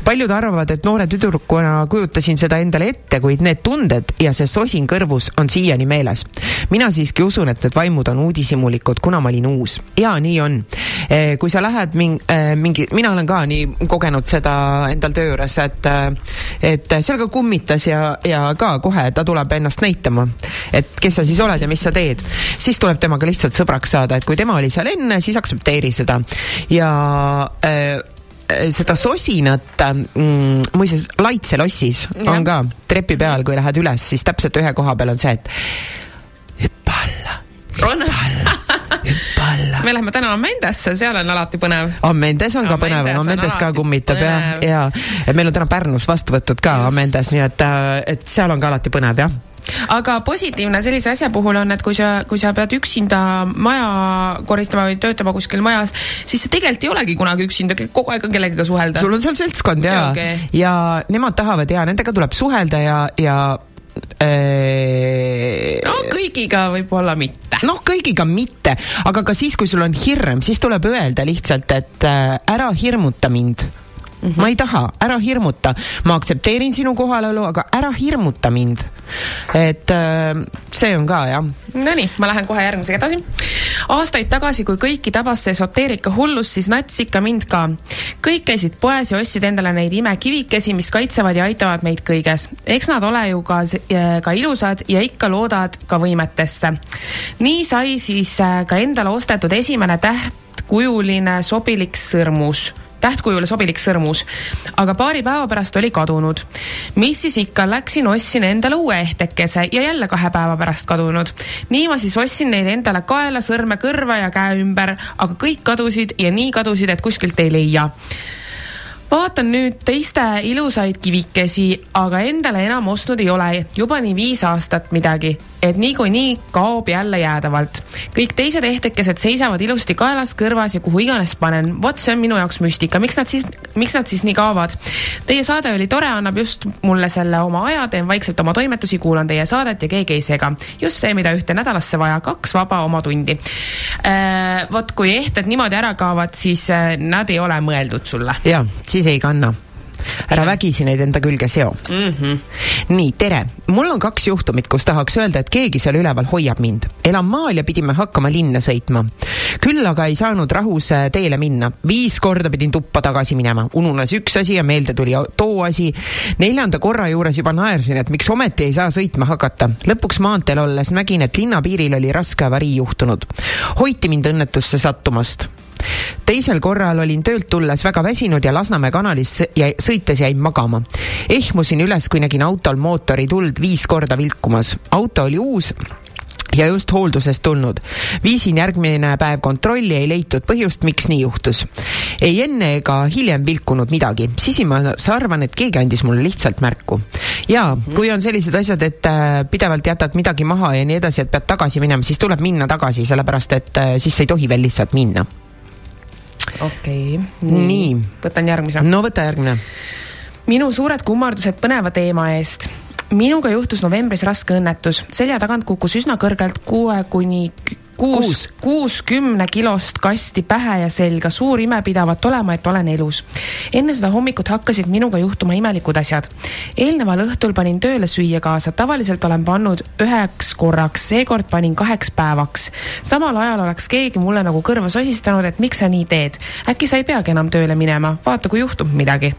paljud arvavad, et noore tüdrukuna kujutasin seda endale ette, kuid need tunded ja see sosin kõrvus on siiani meeles mina siiski usun, et need vaimud on uudishimulikud, kuna ma olin uus. ja nii on. kui sa lähed ming-, mingi, mina olen ka nii kogenud seda endal töö juures, et et seal ka kummitas ja, ja ka kohe ta tuleb ennast näitama, et kes sa siis oled ja mis sa teed. siis tuleb temaga lihtsalt sõbraks saada, et kui tema oli seal enne, siis aktsepteeri seda ja äh, seda sosinat mm,, muuseas Laitse lossis Jah. on ka trepi peal, kui lähed üles, siis täpselt ühe koha peal on see, et alla, on, hüppa alla. me läheme täna Amendesse, seal on alati põnev. Amendes on ka põnev, Amendes ka kummitab ja, põnev. ja et meil on täna Pärnus vastuvõtud ka Just. Amendes, nii et, et seal on ka alati põnev jah. aga positiivne sellise asja puhul on, et kui sa, kui sa pead üksinda maja koristama või töötama kuskil majas, siis sa tegelikult ei olegi kunagi üksinda, kogu aeg on kellegagi suhelda. sul on seal seltskond ja ja nemad tahavad ja nendega tuleb suhelda ja, ja no kõigiga võib-olla mitte. noh, kõigiga mitte, aga ka siis, kui sul on hirm, siis tuleb öelda lihtsalt, et äh, ära hirmuta mind mm. -hmm. ma ei taha, ära hirmuta, ma aktsepteerin sinu kohalolu, aga ära hirmuta mind. et äh, see on ka jah, Nonii, ma lähen kohe järgmisega edasi. Aastaid tagasi, kui kõiki tabas see esoteerika hullus, siis nats ikka mind ka. kõik käisid poes ja ostsid endale neid imekivikesi, mis kaitsevad ja aitavad meid kõiges. eks nad ole ju ka, ka ilusad ja ikka loodavad ka võimetesse. nii sai siis äh, ka endale ostetud esimene tähtkujuline sobilik sõrmus tähtkujule sobilik sõrmus, aga paari päeva pärast oli kadunud. mis siis ikka, läksin, ostsin endale uue ehtekese ja jälle kahe päeva pärast kadunud. nii ma siis ostsin neid endale kaela, sõrme, kõrva ja käe ümber, aga kõik kadusid ja nii kadusid, et kuskilt ei leia vaatan nüüd teiste ilusaid kivikesi, aga endale enam ostnud ei ole juba nii viis aastat midagi, et niikuinii kaob jälle jäädavalt. kõik teised ehtekesed seisavad ilusti kaelas, kõrvas ja kuhu iganes panen. vot see on minu jaoks müstika, miks nad siis, miks nad siis nii kaovad? Teie saade oli tore, annab just mulle selle oma aja, teen vaikselt oma toimetusi, kuulan teie saadet ja keegi ei sega. just see, mida ühte nädalasse vaja, kaks vaba oma tundi. vot kui ehted niimoodi ära kaovad, siis äh, nad ei ole mõeldud sulle ja siis ei kanna ära vägisi neid enda külge seo mm. -hmm. nii, tere, mul on kaks juhtumit, kus tahaks öelda, et keegi seal üleval hoiab mind. elan maal ja pidime hakkama linna sõitma. küll aga ei saanud rahus äh, teele minna. viis korda pidin tuppa tagasi minema, ununes üks asi ja meelde tuli too asi. neljanda korra juures juba naersin, et miks ometi ei saa sõitma hakata. lõpuks maanteel olles nägin, et linnapiiril oli raske avarii juhtunud. hoiti mind õnnetusse sattumast teisel korral olin töölt tulles väga väsinud ja Lasnamäe kanalis ja sõites jäin magama. ehmusin üles, kui nägin autol mootori tuld viis korda vilkumas. auto oli uus ja just hooldusest tulnud. viisin järgmine päev kontrolli, ei leitud põhjust, miks nii juhtus. ei enne ega hiljem vilkunud midagi, sisimas arvan, et keegi andis mulle lihtsalt märku. ja kui on sellised asjad, et äh, pidevalt jätad midagi maha ja nii edasi, et pead tagasi minema, siis tuleb minna tagasi, sellepärast et äh, siis ei tohi veel lihtsalt minna. Okei okay., Nii. võtan järgmise. no võta järgmine. minu suured kummardused põneva teema eest. minuga juhtus novembris raske õnnetus, selja tagant kukkus üsna kõrgelt kuue kuni kuus, kuuskümne kilost kasti pähe ja selga, suur ime pidavat olema, et olen elus. enne seda hommikut hakkasid minuga juhtuma imelikud asjad. eelneval õhtul panin tööle süüa kaasa, tavaliselt olen pannud üheks korraks, seekord panin kaheks päevaks. samal ajal oleks keegi mulle nagu kõrva sosistanud, et miks sa nii teed, äkki sa ei peagi enam tööle minema, vaata kui juhtub midagi.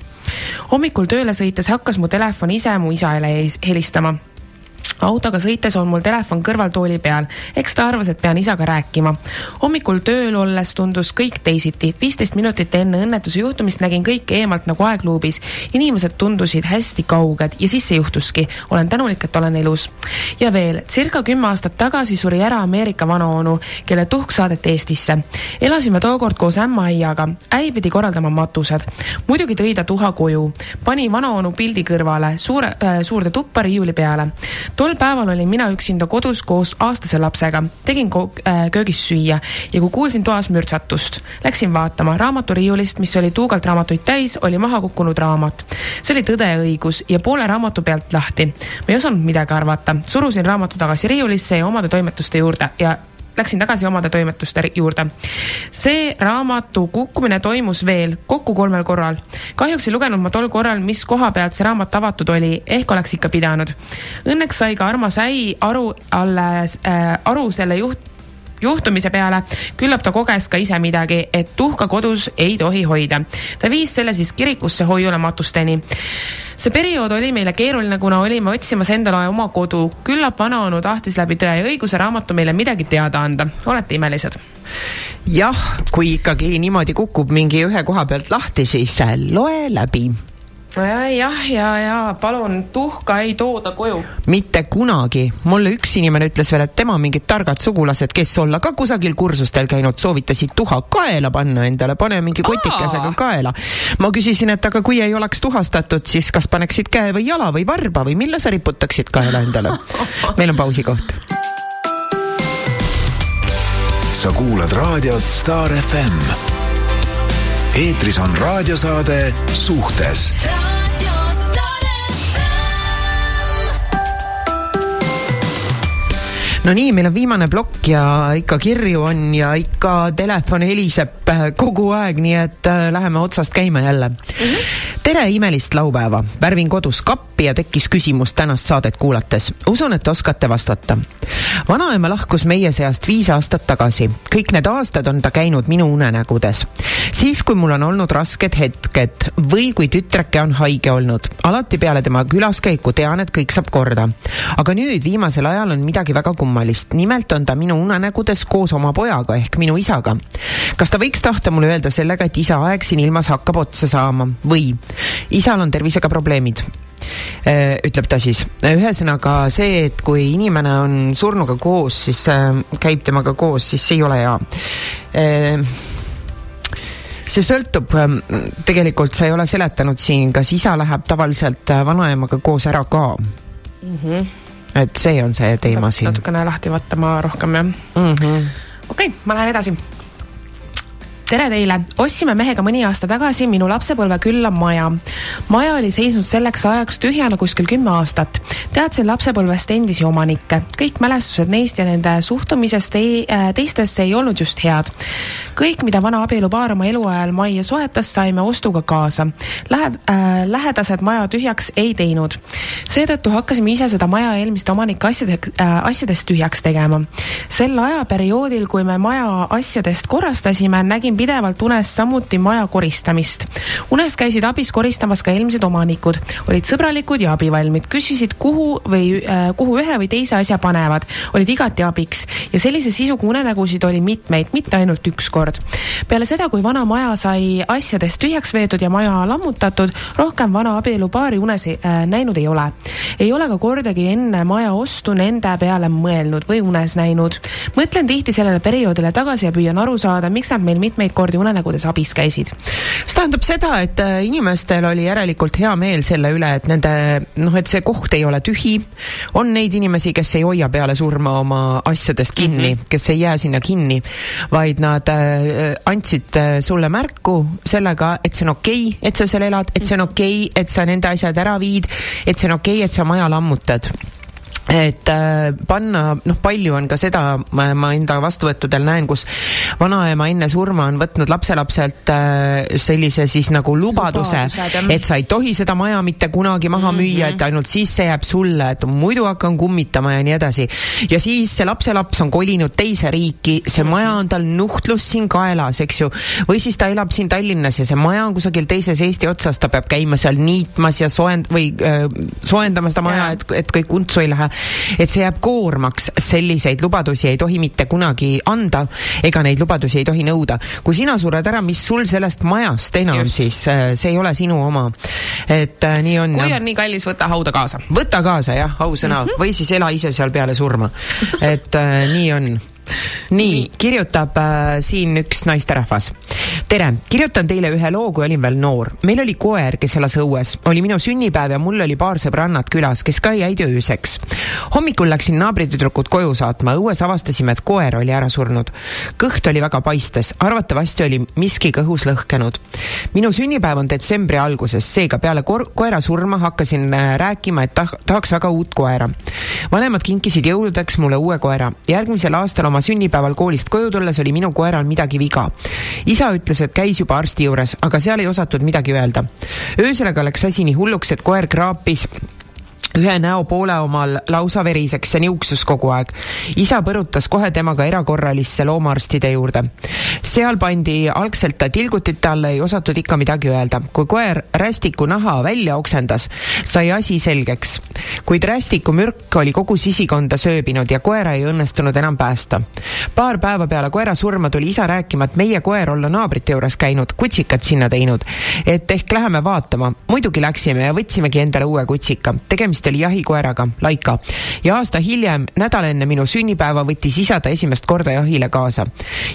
Hommikul tööle sõites hakkas mu telefon ise mu isale helis- helistama autoga sõites on mul telefon kõrvaltooli peal, eks ta arvas, et pean isaga rääkima. hommikul tööl olles tundus kõik teisiti. viisteist minutit enne õnnetuse juhtumist nägin kõike eemalt nagu aegluubis. inimesed tundusid hästi kauged ja siis see juhtuski. olen tänulik, et olen elus. ja veel, circa kümme aastat tagasi suri ära Ameerika vanaonu, kelle tuhk saadeti Eestisse. elasime tookord koos ämmaaiaga, äi pidi korraldama matused. muidugi tõi ta tuha koju, pani vanaonu pildi kõrvale, suure äh,, suurde tuppa riiuli peale tol päeval olin mina üksinda kodus koos aastase lapsega, tegin äh, köögis süüa ja kui kuulsin toas mürtsatust, läksin vaatama raamaturiiulist, mis oli tuugalt raamatuid täis, oli maha kukkunud raamat. see oli Tõde ja õigus ja poole raamatu pealt lahti. ma ei osanud midagi arvata, surusin raamatu tagasi riiulisse ja omade toimetuste juurde ja Läksin tagasi omade toimetuste juurde. see raamatu kukkumine toimus veel kokku kolmel korral. kahjuks ei lugenud ma tol korral, mis koha pealt see raamat avatud oli, ehk oleks ikka pidanud. Õnneks sai ka armas äi aru alles äh,, aru selle juht, juhtumise peale, küllap ta koges ka ise midagi, et tuhka kodus ei tohi hoida. ta viis selle siis kirikusse hoiule matusteni. see periood oli meile keeruline, kuna olime otsimas endale oma kodu. küllap vanaonu tahtis läbi Tõe ja õiguse raamatu meile midagi teada anda. olete imelised? jah, kui ikkagi niimoodi kukub mingi ühe koha pealt lahti, siis loe läbi. jah, ja, ja palun tuhka ei tooda koju. mitte kunagi. mulle üks inimene ütles veel, et tema mingid targad sugulased, kes olla ka kusagil kursustel käinud, soovitasid tuha kaela panna endale, pane mingi kotikesega kaela. ma küsisin, et aga kui ei oleks tuhastatud, siis kas paneksid käe või jala või varba või mille sa riputaksid kaela endale? meil on pausikoht. sa kuulad raadiot Star FM. Eetris on raadiosaade Suhtes no nii, meil on viimane plokk ja ikka kirju on ja ikka telefon heliseb äh, kogu aeg, nii et äh, läheme otsast käima jälle mm. -hmm. tere imelist laupäeva, värvin kodus kappi ja tekkis küsimus tänast saadet kuulates. usun, et oskate vastata. vanaema lahkus meie seast viis aastat tagasi, kõik need aastad on ta käinud minu unenägudes. siis, kui mul on olnud rasked hetked või kui tütreke on haige olnud, alati peale tema külaskäiku tean, et kõik saab korda. aga nüüd viimasel ajal on midagi väga kummalist, nimelt on ta minu unenägudes koos oma pojaga ehk minu isaga. kas ta võiks tahta mulle öelda sellega, et isa aeg siin ilmas hakkab otsa saama või isal on tervisega probleemid? ütleb ta siis. ühesõnaga see, et kui inimene on surnuga koos, siis äh, käib temaga koos, siis ei ole hea äh, see sõltub, tegelikult sa ei ole seletanud siin, kas isa läheb tavaliselt äh, vanaemaga koos ära ka mm. -hmm. Et see on see teema siin. natukene lahti vaatama rohkem jah. Mm -hmm. okei okay,, ma lähen edasi. Tere teile, ostsime mehega mõni aasta tagasi minu lapsepõlve külla maja. maja oli seisnud selleks ajaks tühjana kuskil kümme aastat. teadsin lapsepõlvest endisi omanikke, kõik mälestused neist ja nende suhtumisest ei, äh, teistesse ei olnud just head. kõik, mida vana abielupaar oma eluajal majja soetas, saime ostuga kaasa. Lähed- äh,, lähedased maja tühjaks ei teinud. seetõttu hakkasime ise seda maja eelmiste omanike asjadeks äh,, asjadest tühjaks tegema. sel ajaperioodil, kui me maja asjadest korrastasime, nägin pidevalt unes samuti maja koristamist. unes käisid abis koristamas ka eelmised omanikud, olid sõbralikud ja abivalmid, küsisid, kuhu või äh, kuhu ühe või teise asja panevad, olid igati abiks ja sellise sisuga unenägusid oli mitmeid, mitte ainult üks kord. peale seda, kui vana maja sai asjadest tühjaks veetud ja maja lammutatud, rohkem vana abielupaari unes äh, näinud ei ole. ei ole ka kordagi enne maja ostu nende peale mõelnud või unes näinud. mõtlen tihti sellele perioodile tagasi ja püüan aru saada, miks nad meil mitmeid kordi unenägudes abis käisid. see tähendab seda, et äh, inimestel oli järelikult hea meel selle üle, et nende noh, et see koht ei ole tühi. on neid inimesi, kes ei hoia peale surma oma asjadest kinni mm, -hmm. kes ei jää sinna kinni, vaid nad äh, andsid äh, sulle märku sellega, et see on okei okay,, et sa seal elad, et see on okei okay,, et sa nende asjad ära viid, et see on okei okay,, et sa maja lammutad et äh, panna, noh, palju on ka seda, ma, enda vastuvõttudel näen, kus vanaema enne surma on võtnud lapselapselt äh, sellise siis nagu lubaduse et sa ei tohi seda maja mitte kunagi maha müüa, et ainult siis see jääb sulle, et muidu hakkan kummitama ja nii edasi. ja siis see lapselaps on kolinud teise riiki, see maja on tal nuhtlus siin kaelas, eks ju, või siis ta elab siin Tallinnas ja see maja on kusagil teises Eesti otsas, ta peab käima seal niitmas ja soend- või äh, soojendama seda maja, et, et kõik untsu ei lähe. Et see jääb koormaks, selliseid lubadusi ei tohi mitte kunagi anda ega neid lubadusi ei tohi nõuda. kui sina sured ära, mis sul sellest majast enam Just. siis, see ei ole sinu oma. et äh, nii on. kui on nii kallis, võta hauda kaasa. võta kaasa jah, ausõna mm, -hmm. või siis ela ise seal peale surma. et äh, nii on nii, kirjutab äh, siin üks naisterahvas. tere, kirjutan teile ühe loo, kui olin veel noor. meil oli koer, kes elas õues, oli minu sünnipäev ja mul oli paar sõbrannat külas, kes ka jäid ööseks. hommikul läksin naabritüdrukut koju saatma, õues avastasime, et koer oli ära surnud. kõht oli väga paistes, arvatavasti oli miski kõhus lõhkenud. minu sünnipäev on detsembri alguses, seega peale koera surma hakkasin äh, rääkima, et tah- tahaks väga uut koera. vanemad kinkisid jõuludeks mulle uue koera. järgmisel aastal oma sünnipäeval koolist koju tulles oli minu koeral midagi viga. isa ütles, et käis juba arsti juures, aga seal ei osatud midagi öelda. öösel aga läks asi nii hulluks, et koer kraapis ühe näopoole omal lausa veriseks ja niuksus kogu aeg. isa põrutas kohe temaga erakorralisse loomaarstide juurde. seal pandi algselt ta tilgutite alla, ei osatud ikka midagi öelda. kui koer rästiku naha välja oksendas, sai asi selgeks. kuid rästiku mürk oli kogu sisikonda sööbinud ja koera ei õnnestunud enam päästa. paar päeva peale koera surma tuli isa rääkima, et meie koer olla naabrite juures käinud, kutsikat sinna teinud. et ehk läheme vaatama. muidugi läksime ja võtsimegi endale uue kutsika. tegemist oli jahikoeraga, Laika. ja aasta hiljem, nädal enne minu sünnipäeva, võttis isa ta esimest korda jahile kaasa.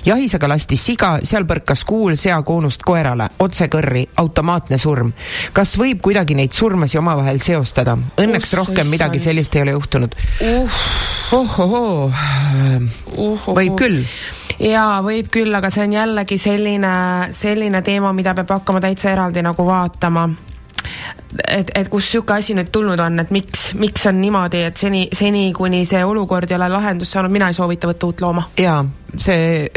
jahis aga lastis siga, seal põrkas kuul seakoonust koerale, otse kõrri, automaatne surm. kas võib kuidagi neid surmasi omavahel seostada? Õnneks Oh, rohkem midagi sellist ei ole juhtunud. ohohoo, Uhuhu. võib küll. jaa, võib küll, aga see on jällegi selline, selline teema, mida peab hakkama täitsa eraldi nagu vaatama. et, et kust sihuke asi nüüd tulnud on, et miks, miks on niimoodi, et seni, seni kuni see olukord ei ole lahendust saanud, mina ei soovita võtta uut looma. jaa, see,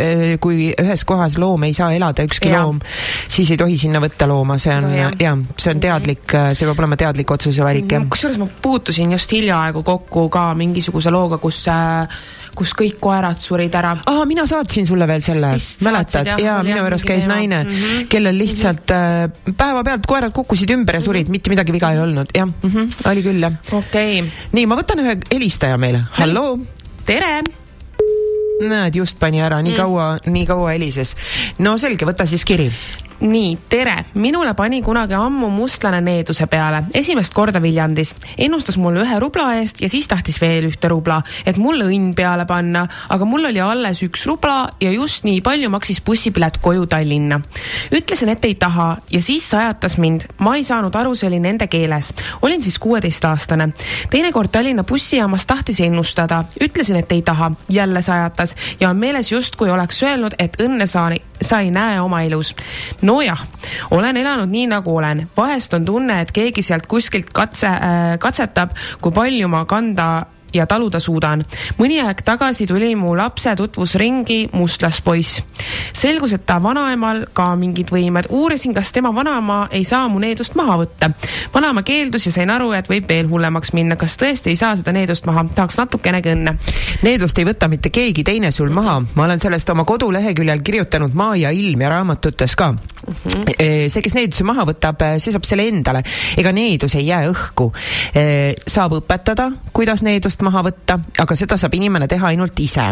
kui ühes kohas loom ei saa elada, ükski Jaa. loom, siis ei tohi sinna võtta looma, see on No jah ja,, see on teadlik, see peab olema teadlik otsuse valik jah. kusjuures ma puutusin just hiljaaegu kokku ka mingisuguse looga, kus, kus kõik koerad surid ära. aa, mina saatsin sulle veel selle mäletad jaa, minu juures käis teema. naine mm, Mhm. -hmm. kellel lihtsalt äh, päevapealt koerad kukkusid ümber ja surid, mitte midagi viga ei olnud, jah mm, -hmm, oli küll jah. okei okay., nii, ma võtan ühe helistaja meile, halloo. tere. näed, just pani ära, nii kaua, nii kaua helises. no selge, võta siis kiri. nii, tere, minule pani kunagi ammu mustlane needuse peale, esimest korda Viljandis. ennustas mulle ühe rubla eest ja siis tahtis veel ühte rubla, et mulle õnn peale panna, aga mul oli alles üks rubla ja just nii palju maksis bussipilet koju Tallinna. ütlesin, et ei taha ja siis sajatas mind, ma ei saanud aru, see oli nende keeles. olin siis kuueteistaastane. teinekord Tallinna bussijaamas tahtis ennustada, ütlesin, et ei taha, jälle sajatas ja on meeles justkui oleks öelnud, et õnne sa, sa ei näe oma elus nojah, olen elanud nii nagu olen, vahest on tunne, et keegi sealt kuskilt katse äh,, katsetab, kui palju ma kanda ja taluda suudan. mõni aeg tagasi tuli mu lapse tutvusringi mustlaspoiss. selgus, et ta vanaemal ka mingid võimed, uurisin, kas tema vanaema ei saa mu needust maha võtta. vanaema keeldus ja sain aru, et võib veel hullemaks minna, kas tõesti ei saa seda needust maha, tahaks natukenegi õnne. Needust ei võta mitte keegi teine sul maha, ma olen sellest oma koduleheküljel kirjutanud Maa ja ilm ja raamatutes ka. see, kes needuse maha võtab, see saab selle endale, ega needus ei jää õhku. saab õpetada, kuidas needust maha võtta, aga seda saab inimene teha ainult ise.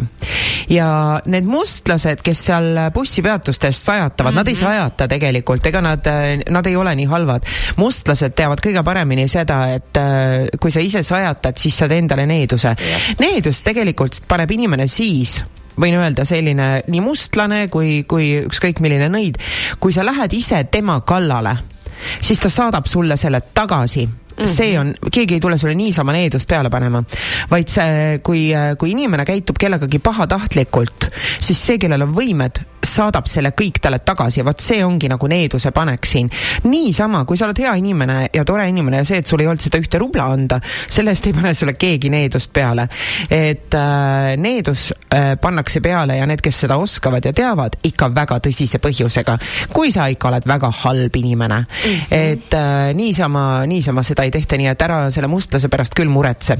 ja need mustlased, kes seal bussipeatustes sajatavad mm, -hmm. nad ei sajata tegelikult, ega nad, nad ei ole nii halvad. mustlased teavad kõige paremini seda, et äh, kui sa ise sajatad, siis saad endale needuse. needus tegelikult paneb inimene siis võin öelda selline nii mustlane kui, kui ükskõik milline nõid, kui sa lähed ise tema kallale, siis ta saadab sulle selle tagasi mm. -hmm. see on, keegi ei tule sulle niisama needust peale panema, vaid see, kui, kui inimene käitub kellegagi pahatahtlikult, siis see, kellel on võimed, saadab selle kõik talle tagasi ja vot see ongi nagu needuse panek siin. niisama, kui sa oled hea inimene ja tore inimene ja see, et sul ei olnud seda ühte rubla anda, selle eest ei pane sulle keegi needust peale. et äh, needus äh, pannakse peale ja need, kes seda oskavad ja teavad, ikka väga tõsise põhjusega. kui sa ikka oled väga halb inimene mm, -hmm. et äh, niisama, niisama seda ei tehta, nii et ära selle mustlase pärast küll muretse.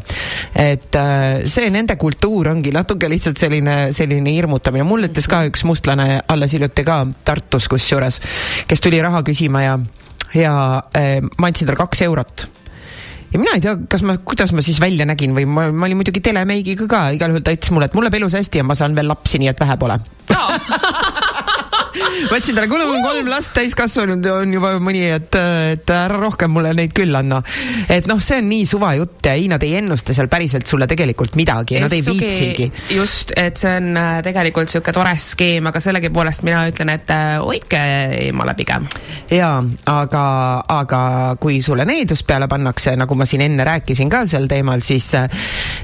et äh, see nende kultuur ongi natuke lihtsalt selline, selline hirmutamine, mul ütles ka üks mustlane alles hiljuti ka Tartus kusjuures, kes tuli raha küsima ja, ja äh, ma andsin talle kaks eurot ja mina ei tea, kas ma, kuidas ma siis välja nägin või ma, ma olin muidugi telemeigiga ka, igal juhul ta ütles mulle, et mul läheb elus hästi ja ma saan veel lapsi, nii et vähe pole. ma ütlesin talle, kuule, mul on kolm last, täiskasvanud on juba mõni, et, et ära rohkem mulle neid küll anna. et noh, see on nii suva jutt ja ei, nad ei ennusta seal päriselt sulle tegelikult midagi, nad ei viitsigi. just, et see on äh, tegelikult sihuke tore skeem, aga sellegipoolest mina ütlen, et äh, hoidke eemale pigem. jaa, aga, aga kui sulle needus peale pannakse, nagu ma siin enne rääkisin ka sel teemal, siis,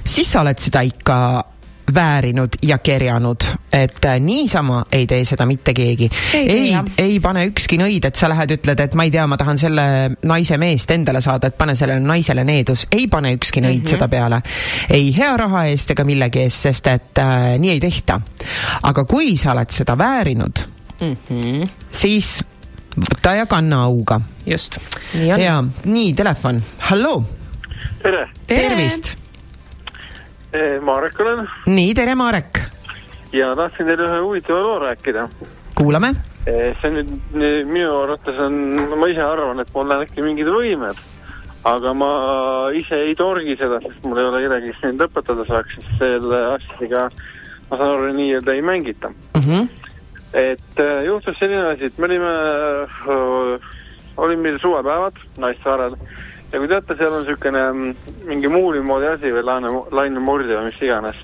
siis sa oled seda ikka väärinud ja kerjanud, et äh, niisama ei tee seda mitte keegi. Ei ei ei pane ükski nõid, et sa lähed, ütled, et ma ei tea, ma tahan selle naise meest endale saada, et pane sellele naisele needus. ei pane ükski nõid mm -hmm. seda peale. ei hea raha eest ega millegi eest, sest et äh, nii ei tehta. aga kui sa oled seda väärinud mm, -hmm. siis võta ja kanna auga. just, nii on. ja nii, telefon, halloo, tere, tervist. Marek olen nii, tere, Marek, ja tahtsin teile ühe huvitava loo rääkida. kuulame. see nüüd nii- minu arvates on, ma ise arvan, et mul on äkki mingid võimed, aga ma ise ei torgi seda, sest mul ei ole kedagi, kes mind õpetada saaks, sest selle asjadega ma saan aru, nii-öelda ei mängita. Mm -hmm. et äh, juhtus selline asi, et me olime olid meil suvepäevad Naissaarel ja kui teate, seal on niisugune mm, mingi muuli moodi asi või laine, lainemurdja või mis iganes.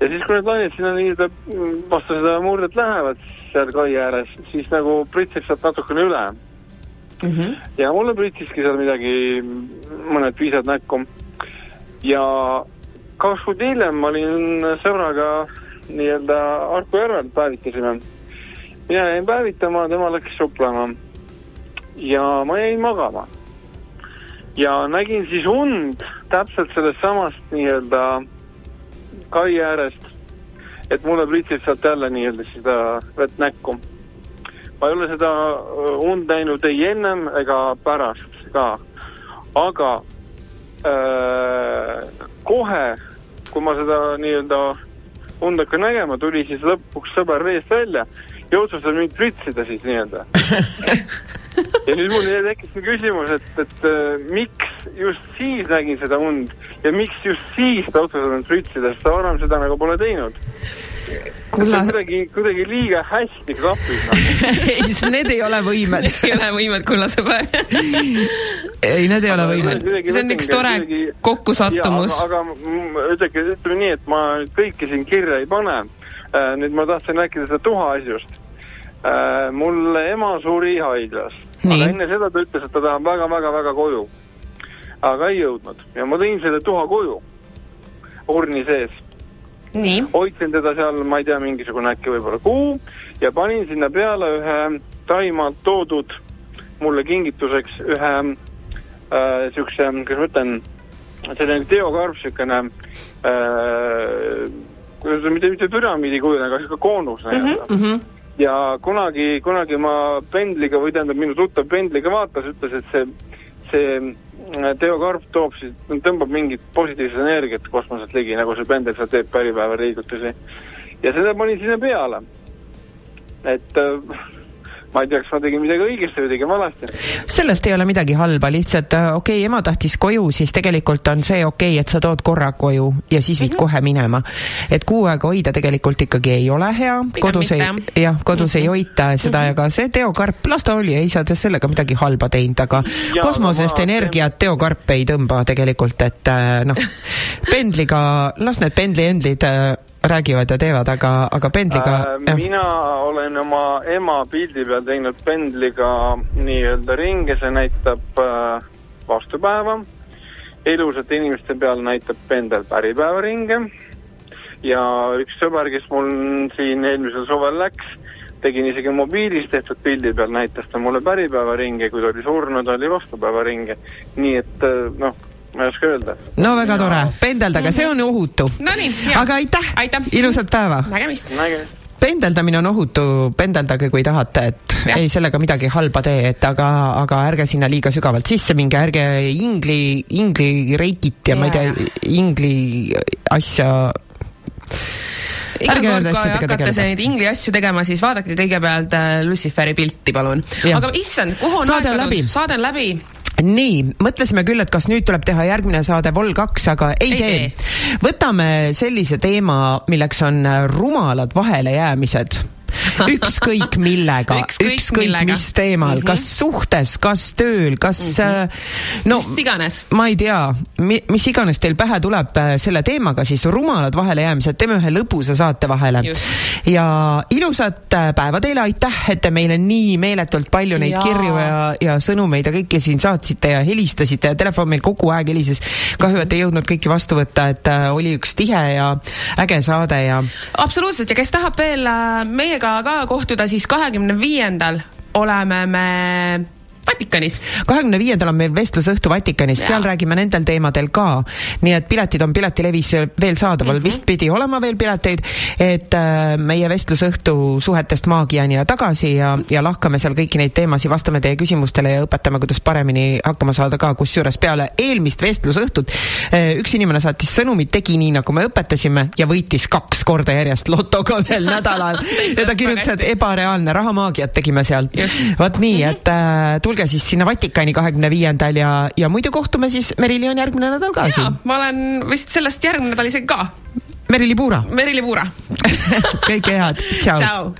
ja siis, kui need lained sinna nii-öelda mm, vastu seda murdet lähevad seal kai ääres, siis nagu pritsib sealt natukene üle Mm -hmm. ja mulle pritsiski seal midagi, mõned piisad näkku. ja kaks kuud hiljem ma olin sõbraga nii-öelda Harku järvel päevitasime. mina jäin päevitama, tema läks suplema. ja ma jäin magama. Ja nägin siis und täpselt sellest samast nii-öelda kai äärest, et mulle pritsis sealt jälle nii-öelda seda vett näkku. ma ei ole seda öö, und näinud ei ennem ega pärast ka, aga öö, kohe, kui ma seda nii-öelda und hakkan nägema, tuli siis lõpuks sõber veest välja ja otsustas mind pritsida siis nii-öelda. ja nüüd mul tekkis see küsimus, et, et äh, miks just siis nägin seda und ja miks just siis ta otsustas mind pritsida, sest ta varem seda nagu pole teinud. kulla, kuidagi, kuidagi liiga hästi klapib noh. ei, need ei ole võimed. ei ole võimet, kulla sõber. ei, need ei ole võimed. See on üks tore kokkusattumus. aga aga ütleme, ütleme nii, et ma kõike siin kirja ei pane. Nüüd ma tahtsin rääkida seda tuha asjust. mul ema suri haiglas, aga enne seda ta ütles, et ta tahab väga-väga-väga koju. aga ei jõudnud. Ja ma tõin selle tuha koju, urni sees. Hoidsin teda seal, ma ei tea, mingisugune äkki võib-olla kuu. Ja panin sinna peale ühe Taimaalt toodud mulle kingituseks ühe äh, siukse, kuidas ma ütlen, selline teokarp, siukene äh, mitte, mitte püramiidi kujul, aga siuke koonus nii-öelda mm. -hmm. ja kunagi, kunagi ma pendliga või tähendab, minu tuttav pendliga vaatas, ütles, et see, see äh, teokarp toob siis, tõmbab mingit positiivset energiat kosmoselt ligi, nagu see pendel seal teeb päripäeva liigutusi. ja seda panin sinna peale. et äh, ma ei tea, kas ma tegin midagi õigesti või tegin valesti. sellest ei ole midagi halba, lihtsalt äh, okei okay,, ema tahtis koju, siis tegelikult on see okei okay,, et sa tood korra koju ja siis viid mm -hmm. kohe minema. et kuu aega hoida tegelikult ikkagi ei ole hea, kodus ei jah, kodus mm -hmm. ei hoita seda ja ka see teokarp, las ta oli, ei sa te sellega midagi halba teinud, aga Jaa, kosmosest no ma- energiat teokarp ei tõmba tegelikult, et äh, noh, pendliga, las need pendliendlid äh, räägivad ja teevad, aga, aga pendliga Äh, mina olen oma ema pildi peal teinud pendliga nii-öelda ringe, see näitab äh, vastupäeva. ilusate inimeste peal näitab pendel päripäeva ringe. ja üks sõber, kes mul siin eelmisel suvel läks, tegin isegi mobiilis tehtud pildi peal, näitas ta mulle päripäeva ringe, kui ta oli surnud, oli vastupäeva ringe. nii et äh, noh, ma ei oska öelda. no väga tore, pendeldage, see on ohutu. Nonii, aga aitäh, Aitäh. ilusat päeva. nägemist. nägemist. pendeldamine on ohutu, pendeldage, kui tahate, et ja. Ei sellega midagi halba tee, et aga, aga ärge sinna liiga sügavalt sisse minge, ärge ingli, ingli reikit ja, ja ma ei tea, ingli asja. iga kord, kui hakkate neid ingli asju tegema, siis vaadake kõigepealt äh, Luciferi pilti, palun. Aga issand, kuhu on Saade on läbi. saade on läbi. nii, mõtlesime küll, et kas nüüd tuleb teha järgmine saade Vol kaks, aga ei, Ei tee, tee.. võtame sellise teema, milleks on rumalad vahelejäämised ükskõik millega, Ükskõik ükskõik millega. mis teemal mm, -hmm. kas suhtes, kas tööl, kas mm -hmm. no mis iganes. ma ei tea, mis iganes teil pähe tuleb äh, selle teemaga, siis rumalad vahelejäämised, teeme ühe lõbusa saate vahele ja ilusat äh, päeva teile, aitäh, et te meile nii meeletult palju neid Jaa. kirju ja, ja sõnumeid ja kõike siin saatsite ja helistasite ja telefon meil kogu aeg helises. kahju, et ei jõudnud kõiki vastu võtta, et oli üks tihe ja äge saade ja absoluutselt ja kes tahab veel äh, meiega ka kohtuda, siis kahekümne viiendal. Oleme me Vatikanis. kahekümne viiendal on meil vestlusõhtu Vatikanis, seal räägime nendel teemadel ka. nii et piletid on Piletilevis veel saadaval mm, -hmm. vist pidi olema veel pileteid, et äh, meie vestlusõhtu suhetest maagiani ja tagasi ja, ja lahkame seal kõiki neid teemasid, vastame teie küsimustele ja õpetame, kuidas paremini hakkama saada ka, kusjuures peale eelmist vestlusõhtut äh, üks inimene saatis sõnumit, tegi nii, nagu me õpetasime ja võitis kaks korda järjest lotoga ühel nädalal ja ta kirjutas, et ebareaalne rahamaagiat tegime seal. Vot nii, et äh, tulge siis sinna Vatikani kahekümne viiendal ja, ja muidu kohtume siis, Merili on järgmine nädal ka siin., ma olen vist sellest järgmine nädal isegi ka. Merili Puura, Merili Puura. kõike head, tšau.